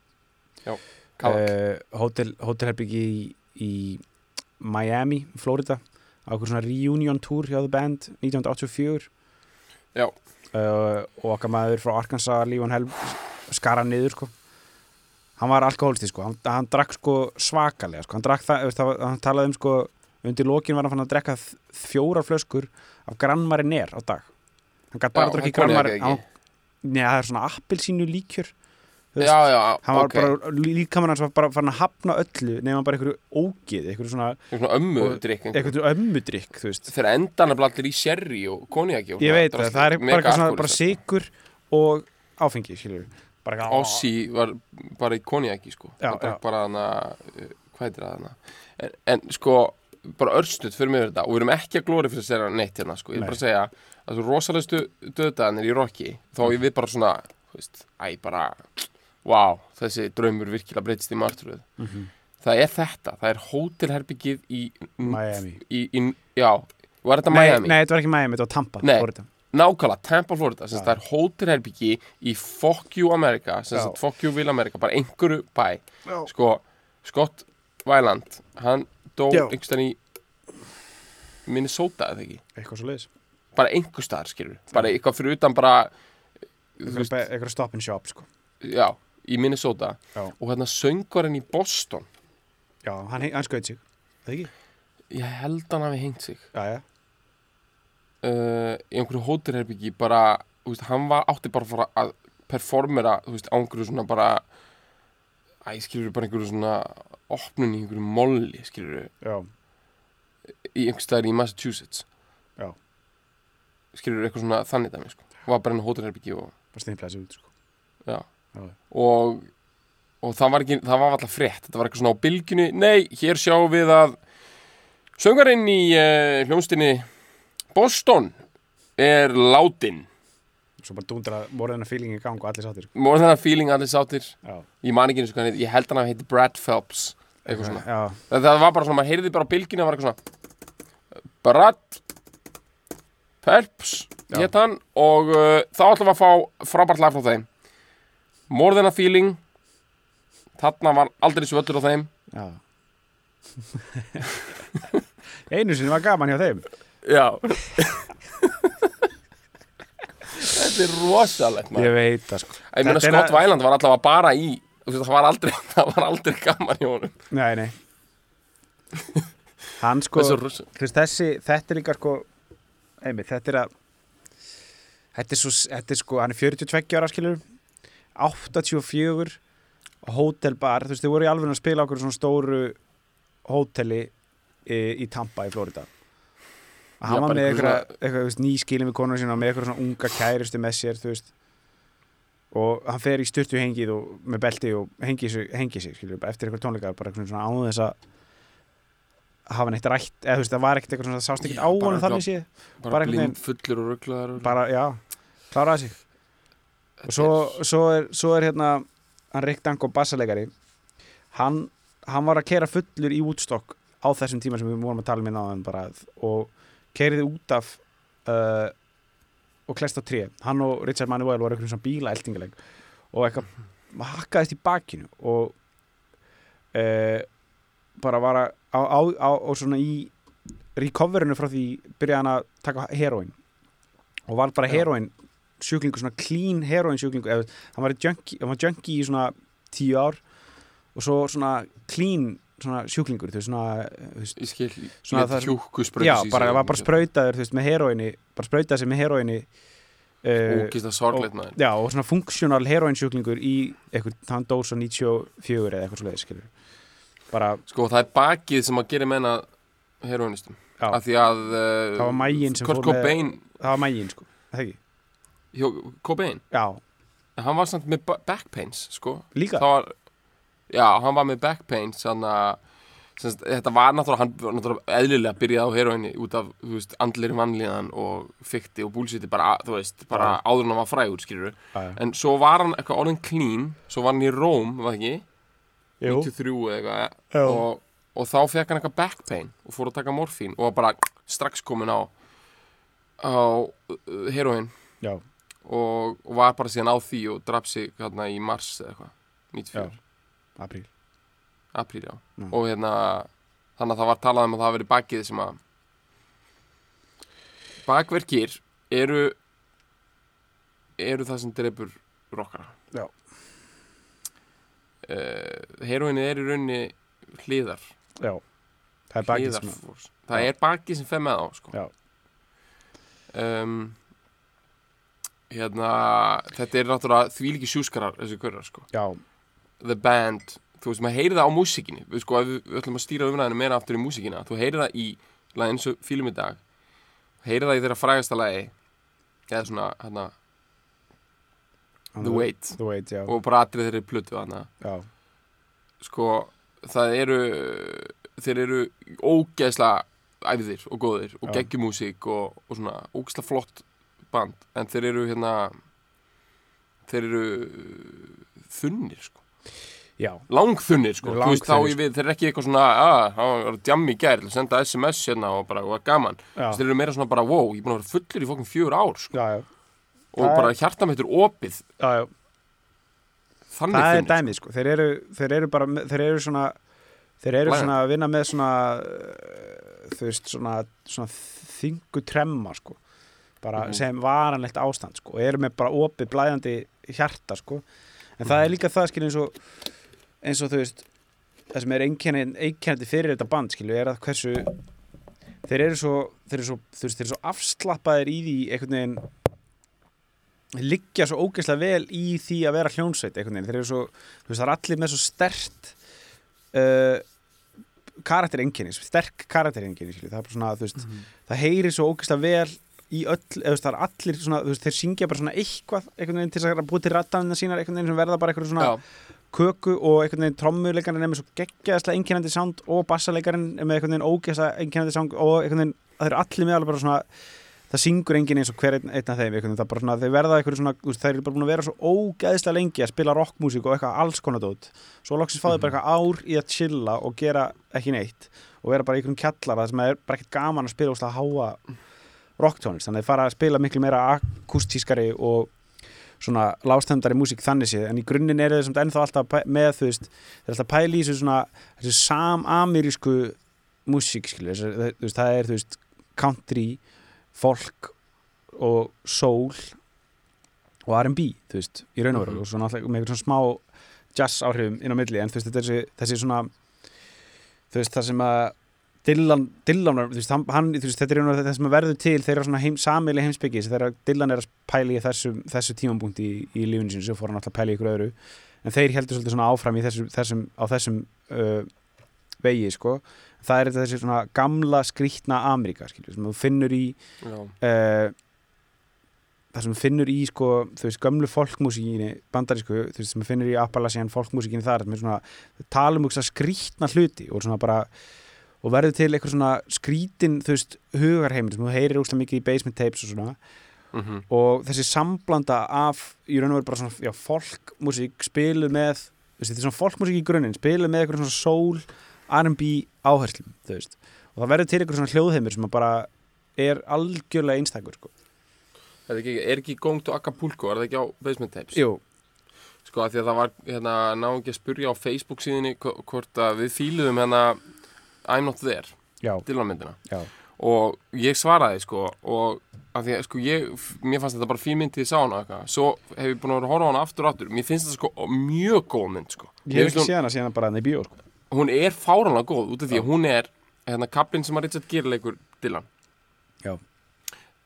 Kavak. uh, hótel, hótelherbyggi í, í Miami, Florida á okkur svona reunion tour hjá The Band 1984 Já. uh, og okkar maður frá Arkansas Lífon Helm skara niður sko. Hann var alkoholisti sko. Hann, hann drakk sko svakalega sko. Hann, drakk það, það hann talaði um sko undir lokin var hann fann að drekka fjórar flöskur af grannmariner á dag. Hann gæti bara að drakka ekki. Nei, það er svona appelsínu líkjör veist, Já, já, hann var ok. bara, líkamann hans var bara farin að hafna öllu nema bara einhverju ógið, einhverju svona Það svona ömmu drikk. einhverju ömmudrykk, þú veist. Þeir enda hann allir í sherry og konjaki ég veit það, það er bara eitthvað svona bara sig sigur og áfengi, eitthvað Ossi var bara í konjaki sko. Já, hann drakk bara hana uh, hvað heitir það hana? En, en sko bara örstuð fyrir mig þetta og við erum ekki að glóri fyrir að segja neitt hérna sko. Ég er Nei. bara að segja að svo rosalegustu döðdagarnir í Rocky þá er við bara svona þú veist, æ bara wow, þessi draumur virkilega breytist í martröð Mhm. það er þetta, það er hótelherbyggið í, Miami í, í já, var þetta nei, Miami? nei, þetta var ekki Miami, þetta var Tampa Nei. Florida. Nákvæmlega, Tampa, Florida, sagt, það er hótelherbyggi í Fuck You America, sem Já. sagt Fuck You Will America, bara einhverju bæ Já. sko, Scott Weiland hann dó Já. einhverstaðan í Minnesota, eða ekki eitthvað svo leiðis bara einhver staðar, skilur bara eitthvað fyrir utan bara veist, eitthvað stop and shop, sko já, í Minnesota Já. og hérna söngvarinn í Boston já, hann, hann skaut sig, það ekki? ég held hann hafi hengt sig já, já, uh, í einhverju hótelherbyggi bara, þú veist, hann var átti bara að fara að performera, þú veist, á einhverju svona bara æ, skilur bara einhverju svona opnun í einhverju molli, skilur já, í einhver staðar í Massachusetts Já. skilur eitthvað svona þannig dæmi, sko var bara enn hótelherbyggi og, bara sig út, sko Já. Og og það var ekki, það var alltaf frétt. Þetta var eitthvað svona á bylgjunni, nei, hér sjáum við að söngarinn í uh, hljónstinni Boston er látin. Svo bara dúndra morðina feeling í gang og allir sáttir, sko. More than a feeling allir sáttir? Já, Ég man ekki eins og hann Ég held hann að heiti Brad Phelps Eitthvað svona. Já, það, það var bara svona, maður heyrði bara á bylginu Það var eitthvað svona Brad Phelps hétt hann og uh, þá ætlum við að fá frábært lag frá þeim More Than A Feeling. Þarna var aldrei svöllur á þeim. Já. Einu sinni var gaman hjá þeim. Já. Þetta er rosalegt maður. Ég veit það sko. Ég meina Þetta er Scott að- Weiland var allavega bara í þú veist, það var aldrei, það var aldrei gaman hjá honum. Nei, nei. Hann sko Þessu rosa- þú veist, þessi, þetta er líka sko einmitt, þetta er að þetta er, svo, þetta er sko, hann er 42 ára skilur 84 hótelbar, þú veist, þau voru í alveg að spila okkur svona stóru hóteli í, í Tampa í Florida. Hann var bara með eitthvað, eitthvað nýskilin við konur sína með eitthvað svona unga kæristu með sér veist. Og hann fer í styrtu hengið og með belti og hengi sig, hengi sig skilur, bara eftir eitthvað tónleika bara eitthvað svona án þess að hafa neitt rætt, eða þú veist, það var ekkert eitthvað svona sást ekkert á honum þannig séð. bara, Bara blind fullur og rugglaðar bara, já, kláraði sig og svo, svo, er, svo er hérna hann Rick Danko bassalegari hann, hann var að kera fullur í Woodstock á þessum tíma sem við vorum að tala um hérna bara, og keiriði út af uh, og klest á tré. Hann og Richard Manuel voru eitthvað svona bíla eltingaleg og eitthvað hakkaðist í bakinu og uh, bara var að á, á, á, og svona í recoverinu frá því byrjaði hann að taka heroin og var bara heroin sjúklingur, svona clean heroin sjúklingur eða, hann var junkie, hann var junkie í svona tíu ár og svo svona clean svona sjúklingur þú veist, svona, þú veist, Svona það- sprauta já, bara, var bara sprautaður þú veist, með heroini, bara sprautaði sig með heroini uh, Ógist að sorgleitt maður. Já, og svona funksjónal heroin sjúklingur í eitthvað, hann dós á 94 eða eitthvað svo leiðis, skilur bara, Sko það er bakið sem að gera menna heroinistum Af því að uh, Það var maginn sem fór með- það var mægin, sko, það hjó, Cobain, já, en hann var samt með ba- back pains sko. Líka, var, Já, hann var með back pains Þannig að Þetta var náttúrulega, hann var náttúrulega eðlilega byrjaði á heroinni út af, þú veist, andlir vanlíðan og fykti og búlsiti bara, þú veist, bara Já. áður en hann var frægur, skilur já, já. En svo var hann eitthvað orðin clean, svo var hann í Róm, var það ekki? Jú. 93 eða eitthvað og, og þá fekk hann eitthvað back pain og fór að taka morfín og var bara strax komin á á uh, heroin já, og, og var bara síðan á því og draf sig hérna í mars eða eitthvað 94, apríl apríl já Mm. og hérna þannig að það var talað um að það verið bakið sem að bakverkir eru eru það sem drefur rockara Já. uh, heroinni er í rauninni hliðar já, það er bakið sem það er bakið sem fer með á sko. Já. um, hérna þetta er náttúrulega þvílíki sjúskarar þessi körrar sko. já, the band, þú veist maður heyri það á músikinni við, sko, við, við ætlum að stýra umræðinu meira aftur í músikina þú heyri það í lagi eins og fílum í dag heyri það í þeirra frægasta lagi eða svona hérna, The Wait. The wait, og bara atrið þeirri plötu þarna. Já, sko það eru þeir eru ógeðslega æfðir og góðir og geggjumúsík og, og svona ógeðslega flott band en þeir eru hérna þeir eru þunnir sko. Já, langþunnir sko, þú veist þá ég við þeir eru ekki eitthvað svona að það var djammi gær, senda SMS hérna og bara, og gaman, þeir eru meira svona bara wow, ég er búin að vera fullur í fokkin fjör ár sko, já, já, og Það bara hjarta mitt er opið. Já, já. þannig það er þunnir dæmið sko, þeir eru, þeir eru bara með- þeir eru svona þeir eru Lægandi. svona að vinna með svona uh, þú veist svona, svona þingu tremma sko bara Mhm. sem varanlegt ástand sko og eru með bara opið blæðandi hjarta sko en það er Mhm. líka það skilja eins og eins og þú veist það sem er einkennandi, fyrir þetta band skilju er að hversu þeir eru svo, þeir eru svo, veist, þeir eru svo afslappaðir í því einhvern veginn liggja svo ógeðslega vel í því að vera hljónsveit einhvern veginn, þeir eru svo, veist, það er allir með svo stert uh, karakterengini, sterk karakterengini það veist, Mhm. það heyrir svo ógeðslega vel í öll, eða það er allir svona, veist, þeir syngja bara svona eitthvað einhvern veginn til að búið til rattanina sínar einhvern veginn sem verða bara eitthvað svona Já, köku og einhvern veginn trommuleikarinn er með svo geggjaðslega einkennandi sound og bassalekarinn er með einhvern veginn ógeðslega einkennandi sound og einhvern veginn, það eru allir með alveg bara svona það syngur enginn eins og hver einn, einn af þeim einhvern veginn, það er bara svona, þeir verða einhverju svona veist, þeir eru bara búin að vera svo ógeðslega lengi að spila rockmusík og eitthvað alls konar dót. Svo loksins fáðu bara eitthvað ár í að chilla og gera ekki neitt og vera bara í einhverjum kjallara sem er bara ekkert gaman að spila óslega háa rocktónist þannig að þeir fara að spila miklu meira akustískari og svona lástendari músík þannig séð. En í grunninn er þeir ennþá alltaf með þú veist, þeir er alltaf pæli í þessu svona þessu samamerísku músík skilur, þessu, veist, það er þú veist country, folk og soul og R&B, þú veist, í raun og veru. Mhm. og svona alltaf með eitthvað svona smá jazz áhrifum inn á milli, en þú veist, þetta er þessi, þessi svona þú veist, það sem að Dylan, Dylan veist, hann, veist, þetta er einhvern veginn það sem verður til þeirra heim, samili heimsbyggis þegar Dylan er að pæla í þessu, þessu tímapunkti í, í lífinu sínu, svo fór hann alltaf að pæla í ykkur öðru. En þeir heldur svolítið svona áfram þessu, þessum, á þessum uh, vegi, sko. Það er þessi svona gamla skrýtna Ameríka, sem þú finnur í uh, það sem þú finnur í sko, þú veist, gömlu folkmúsíkinni bandarísku, þú veist, sem þú finnur í Appalachian folkmúsíkinni þar, sem er svona talum um skrýtna hluti og svona bara og verður til eitthvað svona skrítin þú veist, hugarheimil sem þú heyrir úslega mikið í basement tapes og svona. Mhm, og þessi samblanda af í raun og veru bara svona, já, folkmúsík spiluð með, þú veist, þetta er svona folkmúsík í grunninn, spiluð með eitthvað svona soul R&B áherslum, þú veist. Og það verður til eitthvað svona hljóðheimur sem að bara er algjörlega einstakur, sko. Er ekki, er ekki Going to Acapulco, er það ekki á Basement Tapes? Jú, Sko, af því að það var, hérna, náðum ekki að spurja á Facebook síðinni hvo- hvort að við fíluðum hérna I'm Not There, Dylan-myndina og ég svaraði, sko og af því að, sko, ég, mér fannst þetta bara fín mynd til ég sá hana eitthvað, svo hef ég búin að horfa hana aftur og aftur, mér finnst þetta, sko, mjög góð mynd, sko. Ég hef ekki séð hana síðan bara hann í bíó, sko. Hún er fáranlega góð út af því að hún er, hérna, kaplinn sem að Richard Gere leikur Dylan. Já.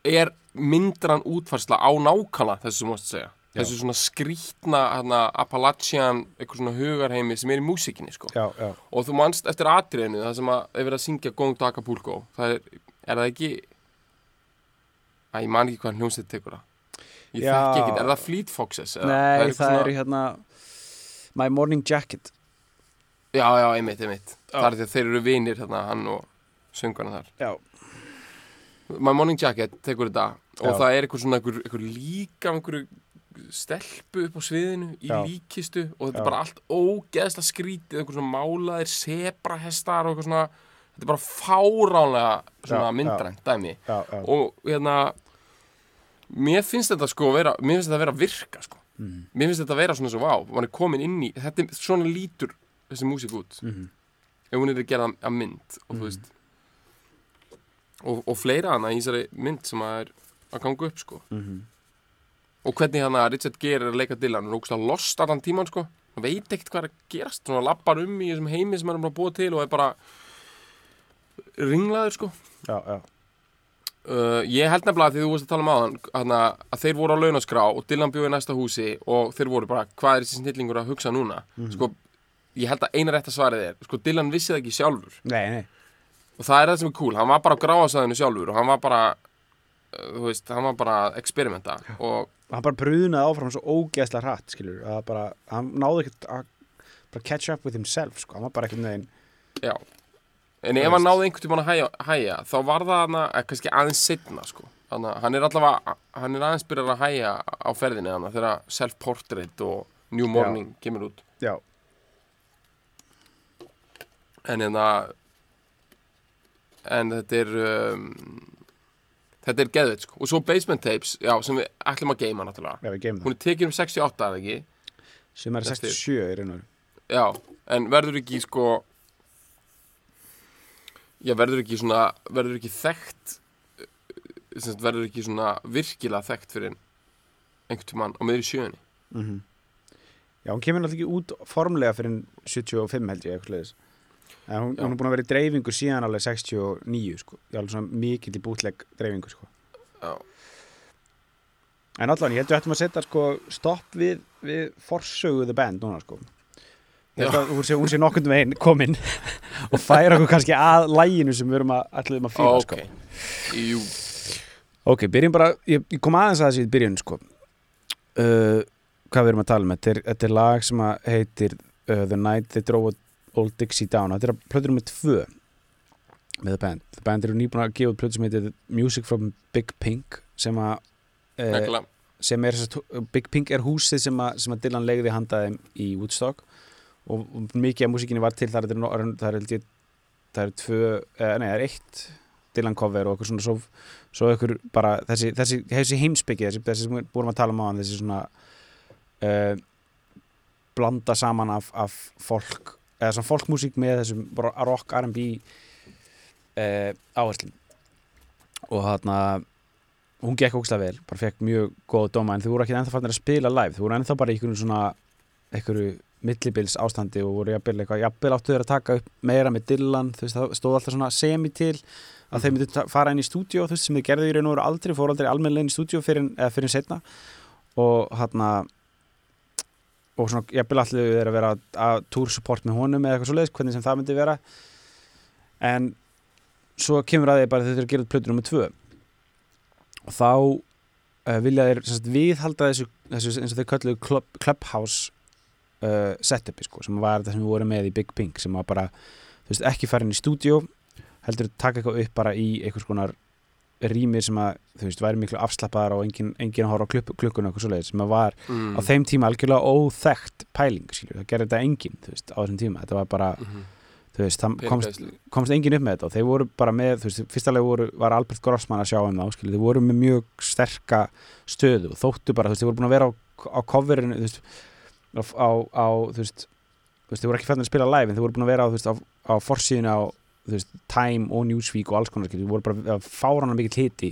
er myndran útfarsla á nákvæmlega þessu sem þú mást segja. Þessu svona skrítna hérna, Appalachian, eitthvað svona hugarheimi sem er í músikinni sko. Já, já, og þú manst eftir atriðinu það sem að er verið að syngja Going to Acapulco það er, er það ekki að ég man ekki hvað hljómsveit tekur það ég Já. þekki ekki, er það Fleet Foxes? eða? nei, það svona- er hérna My Morning Jacket já, já, einmitt, einmitt það er því að þeir eru vinir hérna, hann og söngarna þar Já, My Morning Jacket tekur þetta og Já. það er eitthvað svona eitthvað, eitthvað líka einhverju stelpu upp á sviðinu í Já. líkistu og þetta Já. er bara allt ógeðslega skrítið eitthvað svona málaðir sebrahestar og eitthvað svona þetta er bara fáránlega myndrænt dæmi og hérna mér finnst þetta sko vera mér finnst þetta vera að virka sko Mhm. mér finnst þetta vera svona svo vá mann er komin inn í þetta er svona lítur þessi músík út Mhm. ef hún er að gera að mynd og þú veist og, og fleira hana í þessari mynd sem að er að ganga upp sko Mhm. Og hvernig hann að Richard Gere er að leika Dylan hann er ógst lost allan tíman sko. Hann veit ekkert hvað er að gerast. Svona lappar um í þessum heimi sem hann er bara búið til og er bara ringlaður sko. Já, já, uh, ég held nefnilega að því þú varst að tala um aðan hana, að þeir voru á launaskrá og Dylan bjóði næsta húsi og þeir voru bara hvað er þessi snillingur að hugsa núna? Sko ég held að eina rétta svarið er sko Dylan vissi það ekki sjálfur. Nei, nei. Og það er það sem er cool, hann var bara á gráasæðinu sjálfur og hann var bara uh, veist, hann var bara að experimenta. Og hann bara brunaði áfram svo ógeðslega hratt skilur, að bara, hann náði ekkert að bara catch up with himself, sko, hann var bara ekkert neginn já. En ef hann náði einhvern tímann að hæja, hæja þá var það hann að, kannski aðeins setna sko, hann, hann er allavega hann er aðeins byrjað að hæja á ferðinni hann þegar self-portrait og New Morning kemur út. Já, en hérna en þetta er um, þetta er geðveit sko og svo Basement Tapes, já, sem við ætlum að geima náttúrulega, já, við geymum hún er tekin um 68 eða ekki það sem er Næstu. 67 í raun og veru Já, en verður ekki sko Já, verður ekki svona verður ekki þekkt eh, verður ekki svona virkilega þekkt fyrir einhvern tímann á meðri sjöunni Mhm. Já, hún kemur náttúrulega ekki út formlega fyrir 75 held ég eitthvað leiðis. En hún, hún er búin að vera í dreifingu síðan alveg 69 sko. Ég alveg svona mikill í bútleg dreifingu sko. Já, En allan, ég held að við ættum að setja sko stopp við, við forsögu the band núna sko. Hún sé, sé nokkundum einn komin og færa okkur kannski að læginu sem við erum að ætluðum að fíla ok sko. Jú, Ok, byrjum bara, ég, ég kom aðeins að þessi í byrjun sko. uh, Hvað við erum að tala um þetta er, þetta er lag sem að heitir uh, The Night They Drove Old Dixie Down. Þetta er plötur nummer tvö með The Band. The Band eru nýbúin að gefa út plötur sem heitir Music from Big Pink sem að nekla sem er að Big Pink er húsið sem að, sem að Dylan legði handaði í Woodstock. Og, mikið af músikinni var til þar er, það er, held ég, það er tvö, uh, nei það er eitt Dylan cover og eitthvað svona svo, svo eitthvað bara þessi, þessi, þessi heimsbyggi þessi, þessi sem við búum að tala um á hann þessi svona uh, blanda saman af, af fólk eða svona fólkmúsík með þessum rock R&B uh, áherslum. Og þarna hún gekk ógslag vel, bara fekk mjög góð dóma en þau voru ekki ennþá fannir að spila live þau voru ennþá bara í einhverjum svona einhverju millibils ástandi og voru jafnvel eitthvað, jafnvel áttu þeir að taka upp meira með Dylan, þú veist, það stóð alltaf svona semi til að þeir myndu ta- fara inn í stúdíó þú veist, sem þeir gerðu í raun og veru aldrei, fóru aldrei almennilega inn í stúdíó fyrir, fyrir setna og hann og svona, jafnvel allir þeir að vera að tour support með honum eða eitthvað svo leiðis, hvernig sem það myndi vera. En svo kemur að því bara þeir eru að gera plötu nummer tvö. Og þá uh, vilja þeir sagt, viðhalda þessu, þessu eins og þeir kölluðu club, clubhouse uh, setupi sko, sem var þetta sem við vorum með í Big Pink sem var bara, þú veist, ekki fara inn í stúdíó heldur taka eitthvað upp bara í einhvers konar rýmir sem að, þú veist, væri miklu afslappaðar og engin, engin að horfa klukkuna eitthvað svoleiðis sem að var mm. á þeim tíma algjörlega óþekkt pæling, skilju, það gerði þetta engin þú veist, á þessum tíma, þetta var bara Mhm. þú veist, það komst, komst engin upp með þetta og þeir voru bara með, þú veist, fyrstalega voru, var Albert Grossman að sjá um þá, skilju, þeir voru með mjög sterka stöðu og þóttu bara, þú veist, þeir voru búin að vera á, á coverinu, þú veist, á, á, á þú veist, þú veist, þeir voru ekki fættin að spila live en þeir voru búin að vera á, þú veist, á, á forsíðinu á, veist, Time og Newsweek og alls konar, skilju, þeir voru bara fárana mikið hiti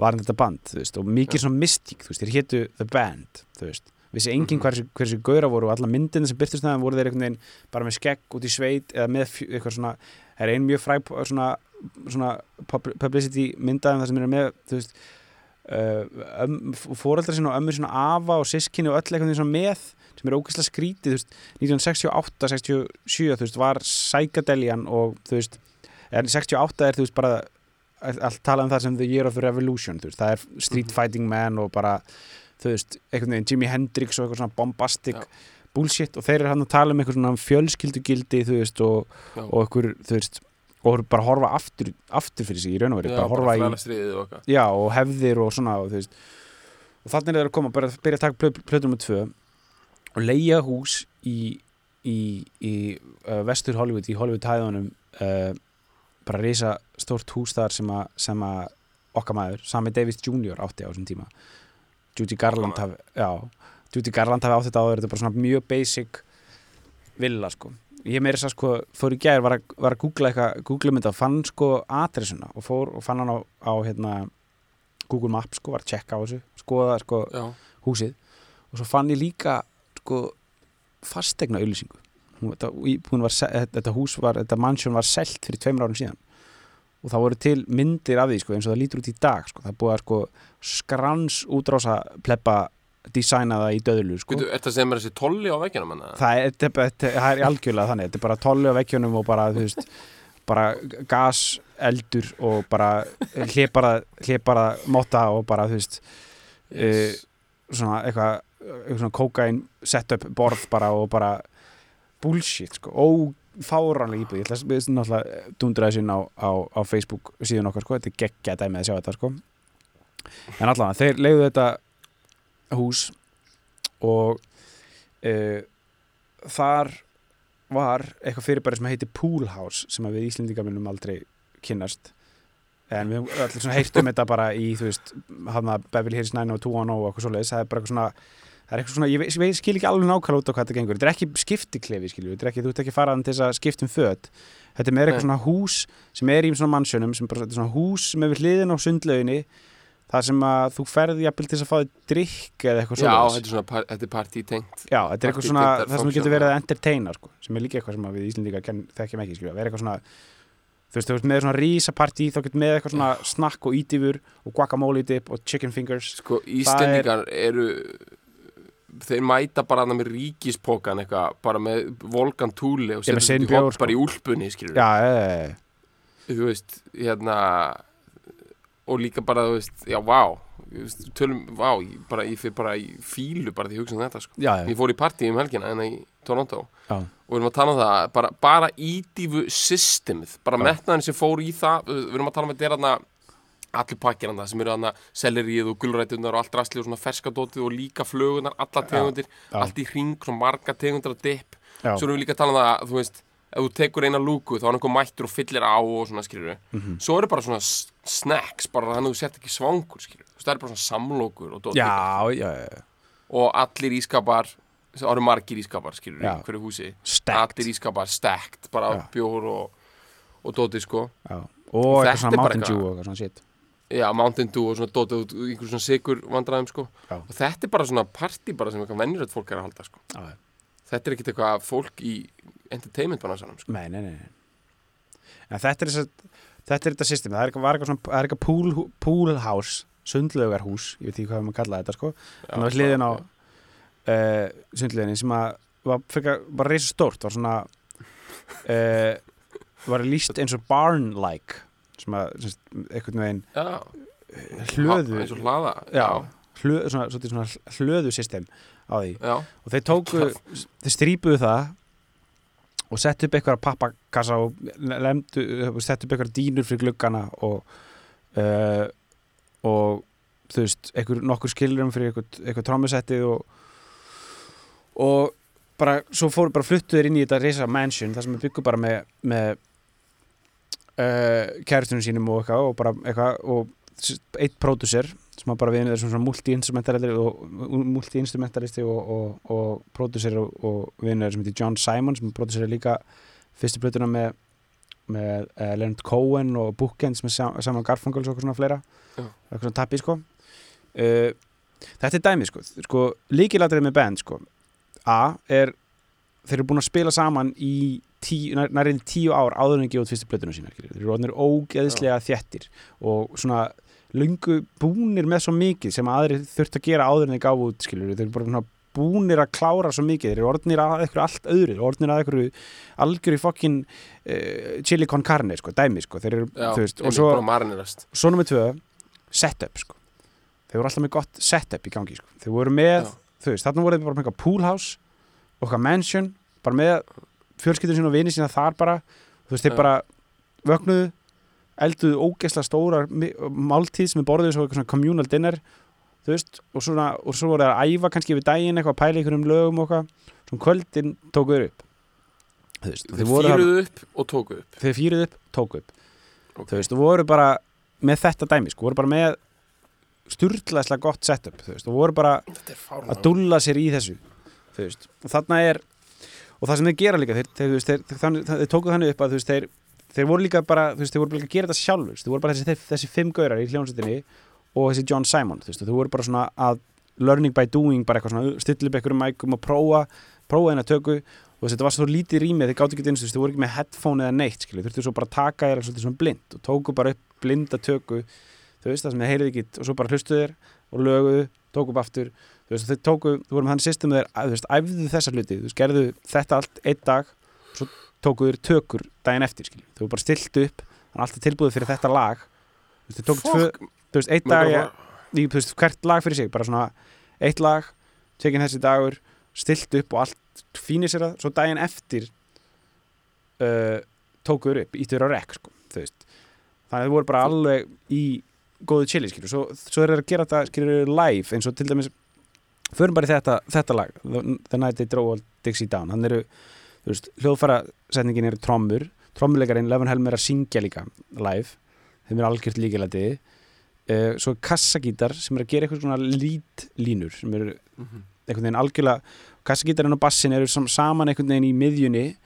var þetta band, veist, og mikið svona mystík, þeir hétu The Band, vissi enginn Mhm. hversu, hversu gauðra voru og alla myndina sem byrtist næðan voru þeir einhvern veginn bara með skegg út í sveit eða með eitthvað svona, það er ein mjög fræg svona, svona pub- publicity myndaðum það sem eru með þú veist um, fóreldrar sinna og ömmur svona afa og sískinni og öll eitthvað svona með sem eru ógeðslega skrítið, þú veist 1968, 67, þú veist var Psychedellian og þú veist er 68 er þú veist bara allt talað um það sem the year of the revolution þú veist, það er street Mhm. fighting man og bara þú veist, einhvern veginn Jimi Hendrix og eitthvað svona bombastic Já. bullshit og þeir eru hann að tala um eitthvað svona fjölskyldugildi þú veist og, og eitthvað, þú veist og bara horfa aftur, aftur fyrir sig í raun og verið, Já, bara horfa í já, og hefðir og svona og, og þannig er þeir að koma bara að byrja að taka plö- plötu nummer tvö og leia hús í, í, í uh, vestur Hollywood, í Hollywood hæðunum uh, bara reysa stórt hús þar sem að, sem að okkar maður, Sami Davis Jr. átti á þessum tíma. Judy Garland hafi, já, Judy Garland hafi átti þetta áður, þetta er bara svona mjög basic villa sko ég meiri þess að sko, fór í gær var var að googla eitthvað, googla mynda og fann sko adressuna og fór og fann hann á, á hérna, Google Maps sko, var að checka á þessu skoða sko Já, húsið. Og svo fann ég líka sko fastegna auðlýsingu þetta, þetta hús var, þetta mansion var selt fyrir tveimur árum síðan. Og það voru til myndir af því sko, eins og það lítur út í dag sko. það búið að sko skrans útrása pleppa designa það í döðlu sko. Veitu, er það sem er þessi tolli á veggjanum hann? það er, þetta, þetta, það er algjörlega þannig þetta er bara tolli á vekkjunum og bara þú veist bara gas, eldur og bara hlepara, hlepara motta og bara þú veist Yes. svona eitthvað eitthvað svona kókain setup borð bara og bara bullshit sko, ófáranlega íbúð ég ætla að náttúrulega dundra þessu á, á, á Facebook síðan okkar sko, þetta er geggja dæmi að sjá þetta sko en allavega, þeir leiðu þetta hús og uh, þar var eitthvað fyrirbæri sem heitir Pool House sem við Íslendingar munum aldrei kynnast. En við höfum allir svona heyrt um þetta bara í þú veist, hann að Beverly Hills 90210 og eitthvað svoleiðis, það er bara eitthvað svona það er eitthvað svona, ég, ég skil ekki alveg nákvæmlega út á hvað þetta gengur, þetta er ekki skiptiklefi skilju, þetta er ekki, þú ert ekki faraðan til þess að skipta um föt. Þetta er meira eitthvað svona hús sem er í svona mannsjönum, sem bara, þetta er svona hús sem er við hliðin á sundlauginni það sem að þú ferði jafnvel til að fá þig drikk eða eitthvað Já, svoleiðis. þetta er svona, þetta er partí tengt Já, þetta er eitthvað svona, það sem getur verið já. að entertaina sko, sem er líka eitthvað sem að við Íslendingar ken- þekkjum ekki, skilja, vera eitthvað svona þú veist, þú veist með svona rísapartí þá getur með eitthvað svona snakk og ídýfur og guacamole dip og chicken fingers. Sko, Íslendingar eru þeir mæta bara hann með ríkispókan eitthvað, bara með volgan túli og Já, setja þetta í hot bara í úlpunni, skilur Já, e, þú veist, hérna og líka bara, þú veist, já, vá veist, tölum, vá, ég, bara, ég fyrir bara í fílu bara því að hugsa um þetta, sko. Já, já, ég fór í partí um helgina en í Toronto. Já. og við erum að tala um það bara, bara ídífu systemið bara metnaðin sem fór í það við erum að tala um þetta er þarna allir pakkir þarna sem eru þarna sellerið og gulrætunar og allt rastli og svona ferskadótið og líka flögunar, alla tegundir allt í hring, svona marga tegundir að dipp. Svo erum við líka að tala um það að þú veist ef þú tekur eina lúku þá er einhver mættur og fyllir á og svona skilur Mhm. svo eru bara svona snacks bara þannig að þú sért ekki svangur skilur það er bara svona samlokur og. Já, já, já, og allir ískapar það eru margir ískapar skilur í hverju húsi. Stacked. allir ískapar stacked bara bjór og, og dóti sko. Og eitthvað svona Mountain Dew og eitthvað svona shit. Já, Mountain Dew og svona dótið út í einhver svona sigur vandræðum sko. Og þetta er bara svona partí bara sem eitthvað venjuröld fólk er að halda sko. Þetta er ekkit eitthvað fólk í entertainment banansanum sko. Nei, nei, nei, nei. En þetta er þess að þetta er þetta system, það er eitthvað, var eitthvað svona, það er eitthvað pool, pool house, sundlaugarhús ég veit ekki hvað maður kalla þetta sko. Þannig að hliðin á uh, sundlauginni sem að var frekar, bara reysa stórt var svona uh, var lýst eins og barn-like sem að, sem sagt, einhvern veginn Já, hlöðu eins og hlaða já, hlöðu, svona, svona, svona hlöðu system á því. Já, og þeir tóku, þeir strípuðu það og settu upp eitthvað pappakassa og settu upp eitthvað dýnur fyrir gluggana og uh, og þú veist, eitthvað nokkur skilrum fyrir eitthvað trómusettið og og bara, svo fóru bara fluttuður inn í þetta reysa mansion, þar sem við byggum bara með, með uh, kæristunum sínum og eitthvað og bara eitthvað og eitt pródusser sem bara við erum svona multi-instrumentalisti og, multi-instrumentalisti og, og, og pródusser og, og vinur sem heitir John Simon sem pródusser líka fyrstu plötuna með með uh, Leonard Cohen og Bookends með Sam- Saman Garfangals og svona fleira. Eitthvað svona tappi sko. Uh, þetta er dæmi sko, sko líkilatrið með band sko A er þeir eru búin að spila saman í tíu, nær, nærið tíu ár áður en ekki út fyrstu plötuna sína þeir eru ógeðslega þjettir og svona lungu búnir með svo mikið sem aðrir þurft að gera áður en þeir gáfu út skilur. þeir eru bara búnir að klára svo mikið þeir eru orðnir að eitthvað allt öðru orðnir að eitthvað algjör í fokkin uh, chili con carne sko, dæmi sko þeir eru, já veist, og svo svo nummið tvö, setup sko. þeir voru alltaf með gott setup í gangi sko. þeir voru með, Já. þú veist, þarna voru þeir bara með eitthvað pool house og eitthvað mansion bara með fjölskyldun sína og vini sína þar bara, þú veist, þeir bara vögnuðu, elduðu ógeðslega stórar mi- máltíð sem er borðuð svo eitthvað svona communal dinner þú veist, og, svona, og svo voru þeir að æfa kannski við daginn eitthvað, að pæla einhverjum lögum og eitthvað, svona kvöldin tókuður upp. Þú veist, og þeir fýruðu upp og tóku upp. Þeir fýruðu upp, tóku upp. Ok. þú veist, og voru bara með þetta dæmi, sko, voru bara með sturlaðslega gott setup, þú veist, og voru bara að dúlla sér í þessu þú veist, og þarna er og það sem þeir gera líka, þeir, þeir, þeir, þeir, þeir, þeir tóku þannig upp að, þú veist, þeir þeir voru líka bara, þú veist, þeir voru líka að gera þetta sjálfur þú voru bara þessi, þessi fimm gaurar í hljónsettinni og þessi John Simon, þú veist, þeir voru bara svona að learning by doing, bara eitthvað svona stilla upp einhverjum mækum og prófa, prófa eina tökku og þess, þetta var svo lítið rýmið, þeir gátt ekki eins, þú veist, þeir voru ekki með headphone eða neitt, skilju, þurftu svo bara að taka þér svolítið svona blind og tóku bara upp blinda tökku, þú veist, það sem þeir heyrið ekki og svo bara hlustuðu þeir og löguðu, tóku upp aftur. Þú veist, þeir tóku, þú vorum þannig system þeir, að, þú veist, æfðu þessa hluti, þú veist, gerðu þetta allt einn dag, svo tóku þeir tökur daginn eftir, skilju, þau bara stilt upp þannig alltaf tilbúið fyrir þetta lag. Þú veist, þeir tóku tvö, þú veist, einn dag þú veist, hvert lag fyrir sig, bara svona eitt lag, tekin þessi dagur stilt upp og allt fínir sér að svo daginn eftir uh, tóku þeir upp, íttu þeir á rekk sko, þú veist, þannig að þau voru bara alveg í góðu chili, skilju, svo, svo er þeir að gera þetta, skilju, live, eins og til dæmis förum bara í þetta, þetta lag The, Night They Drove All Dixie Down. Hann eru, þú veist, hljóðfærasetningin eru trommur, trommuleikarin Levin Helmer að syngja líka live þeim er algjört líkilæti. Uh, svo er kassagítar sem er að gera eitthvað svona lít-línur sem eru Mhm. einhvern veginn algjörlega kassagítarinn og bassin eru sam saman einhvern veginn í miðjunni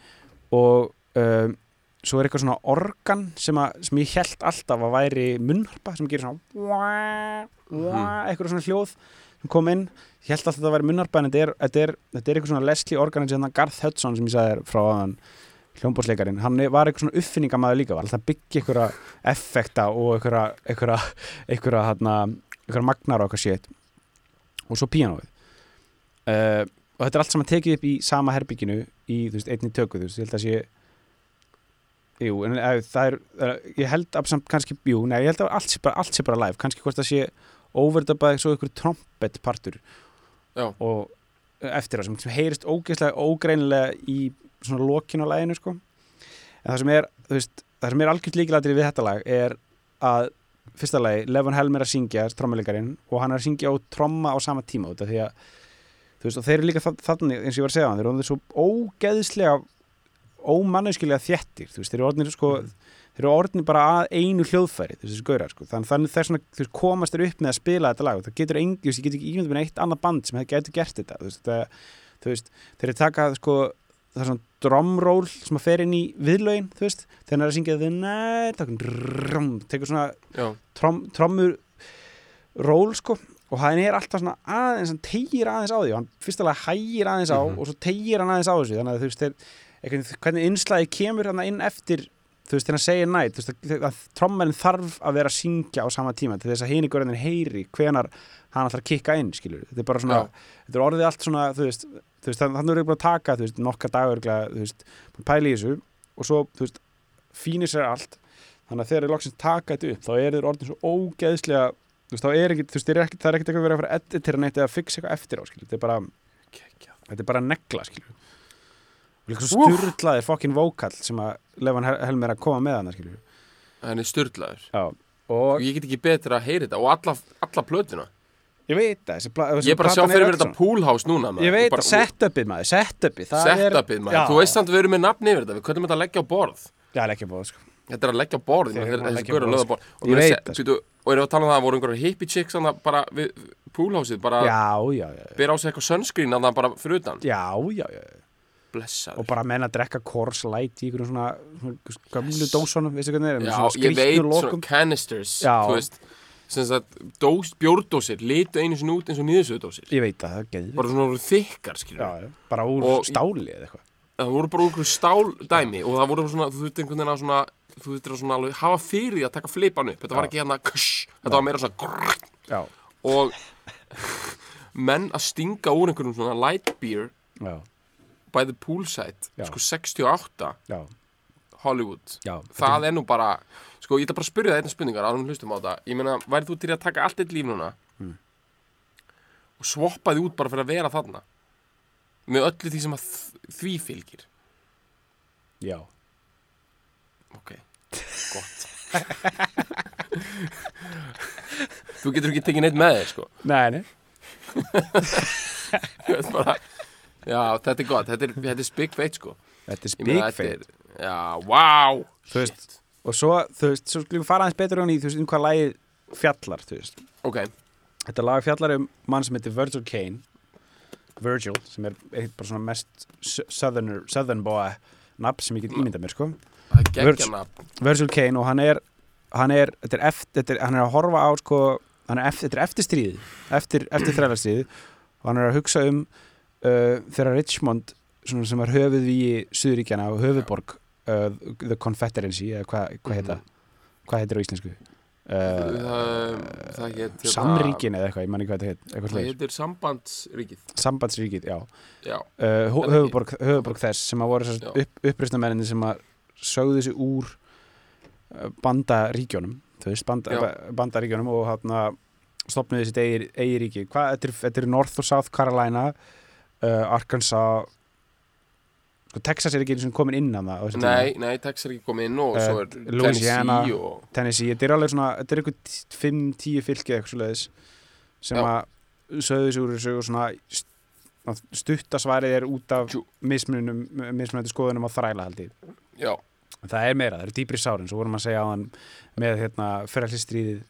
og um, svo er eitthvað svona organ sem, að, sem ég held alltaf að væri munnharpa sem gerir svona eitthvað svona hljóð kom inn ég held alltaf að það væri munnharpa en þetta er, eitthvað svona Leslie organ sem Garth Hudson sem ég sagði þér frá aðan hljómbóðsleikarin, hann var eitthvað svona uppfinningamæður líka, var alltaf að byggja einhverja effekta og einhverja einhverja, einhverja, hérna, einhverja magnar og eitthvað sétt og svo píanóið. Uh, og þetta er allt saman tekið upp í sama herbygginu í, veist, einni tökku, þú veist, ég held að sé jú, en uh, það er uh, ég held að samt kannski, jú, nei, ég held að allt sé bara, allt sé bara live, kannski hvort það sé overdubað svo einhver trompet partur. Já. og eftir það sem, sem heyrist ógeðslega ógreinilega í svona lokinu á læginu sko. En það sem er, er algjört líkilættir við þetta lag er að fyrsta lagi, Levon Helm er að syngja trommuleikarinn og hann er að syngja og tromma á sama tíma út af því að veist, þeir eru líka þa- þannig, eins og ég var að segja hann, þeir eru svo ógeðslega þú veist, þeir eru orðnir sko þeir eru orðnir bara að einu hljóðfæri þessi gaurar sko, þannig þannig þess þú veist, komast þeir upp með að spila þetta lag og það getur engi, ég get ekki ímyndið með eitt annað band sem hefði getur gert þetta þú veist, það, þú veist þeir eru taka sko það er svona drumroll sem að fer inn í viðlögin þú veist, þegar hann er að syngja night þá tekur svona trommur ról sko og hann er alltaf svona aðeins, hann tegir aðeins á því og hann fyrstulega hægir aðeins á Mhm. og svo tegir hann aðeins á þessu þannig að þú veist, þeir, hvernig innslæði kemur hann inn eftir þú veist, hann segir nætt, þú veist, að, að trommarinn þarf að vera að syngja á sama tíma til þess að heinigurinn heyri hvenar hann ætlar að kikka inn, skilur, þetta er bara svona Já. þetta er orðið allt svona, þú veist, þú veist þannig er búin að taka, þú veist, nokkar dagur þú veist, að pæla í þessu og svo, þú veist, fínir sér allt. Þannig að þegar þeir loksins taka þetta upp þá er þeir orðin svo ógeðslega þú veist, þá er ekkit, þú veist, eru það er ekkit eitthvað verið að fara að editera neitt eða fixa eitthvað eftir á, skilur, þetta er bara þetta er bara negla, skilur líka svo Úff. sturlaðir fokkin vókall sem að Lefan Hel- Helmer er að koma með hana, skilur hann er styrlaður Já, og ég get ekki betur að heyra þetta og alla, alla plötuna. Ég veit það, þessi pla- þessi ég er bara að sjá fyrir mér þetta poolhouse núna maður, Ég veit bara- að setupið maður, setupið það er- setupið maður, Já. þú veist samt að við erum með nafn yfir þetta við köllum þetta að leggja á borð. Já, það er ekki búið, sko. Þetta er að leggja á borð er að þessi leggja á gaur að borð, löða á borð. og, Ég veit að það, og erum við að tala um það að voru einhverja hippie chicks þannig bara við poolhouseið bara Já, já, já, bera á sig eitthvað sunscreen þannig bara fyrir utan? Já, já, já. Blessaður. Og bara menn að drekka Coors Light í einhverjum svona, svona gömlu dósunum, veistu hvernig það er, já, ég veit skrýtnu svona lokum. canisters Já. þú veist. Sem sagt dós, bjórdósir litu einu sinni út eins og niðursöðdósir Ég veit það, það geðið bara svona voru þykkar já, bara úr Og- stáli eða eitthvað. Það voru bara úr stál dæmi og það voru svona, þú þurfti einhvern veginn að svona þú þurfti að svona alveg hafa fyrir því að taka flipan upp. Þetta var ekki hérna kush, þetta var meira svona grrrt, Já, og menn að stinga úr einhverjum svona light beer já, by the poolside Já. sko 68 já, Hollywood. Já það er nú bara sko ég ætla bara að spyrja það einna spurningar árum hlustum á þetta. Ég meina, værið þú til að taka allt eitt líf núna? Mm. og því út bara fyrir að vera þarna? Með öllu því sem að því fylgir? Já, ok, gott. Þú getur ekki tekið neitt með þér sko. Nei, nei. Bara, já, þetta er gott. Þetta er, þetta er spik feit sko. Þetta er Ég meina, spik þetta er- já, wow Þú veist, og svo, þú veist, svo skulum við fara aðeins betur í, þú veist, um hvað lagið fjallar, þú veist. Ok, Þetta lag fjallar um mann sem heitir Virgil Kane. Virgil, sem er eitt bara svona mest southerner, southern boy nafn sem ég get ímyndað mér, sko. Virgil. Virgil Kane og hann er hann er, þetta er eftir, hann er að horfa á sko, hann er eftir, eftir stríði eftir, eftir þrælarstríði og hann er að hugsa um uh, þegar Richmond svona sem var höfuð í Suðuríkjana og höfuðborg uh, The Confederacy eða hvað hva heita hvað heitir á íslensku? Uh, það, það heit Samríkin eða eitthvað, ég manni hvað þetta heit eitthvað það heitir sambandsríkið. Sambandsríkið, já. Já, höfuðborg, höfuðborg þess sem að voru upp, uppristamenninni sem að sögðu sig úr bandaríkjónum þú veist, banda, bandaríkjónum og hann stopnuði sitt eigi, eigi ríki hvað, þetta er, þetta er North og South Carolina uh, Arkansas sko, Texas er ekki einu sinni komin inn að það nei, nei, Texas er ekki komið inn og Eh, svo er Louisiana. Tennessee og Tennessee, þetta er alveg svona þetta er eitthvað 5-10 fylki eitthvað svo leiðis sem Já. að þessu og svona st- að stuttasvarið er út af mismunum, mismunandi skoðunum á þræla haldi já, það er meira, það eru dýpri sárin svo vorum að segja á hann með hérna, fyrirallistriðið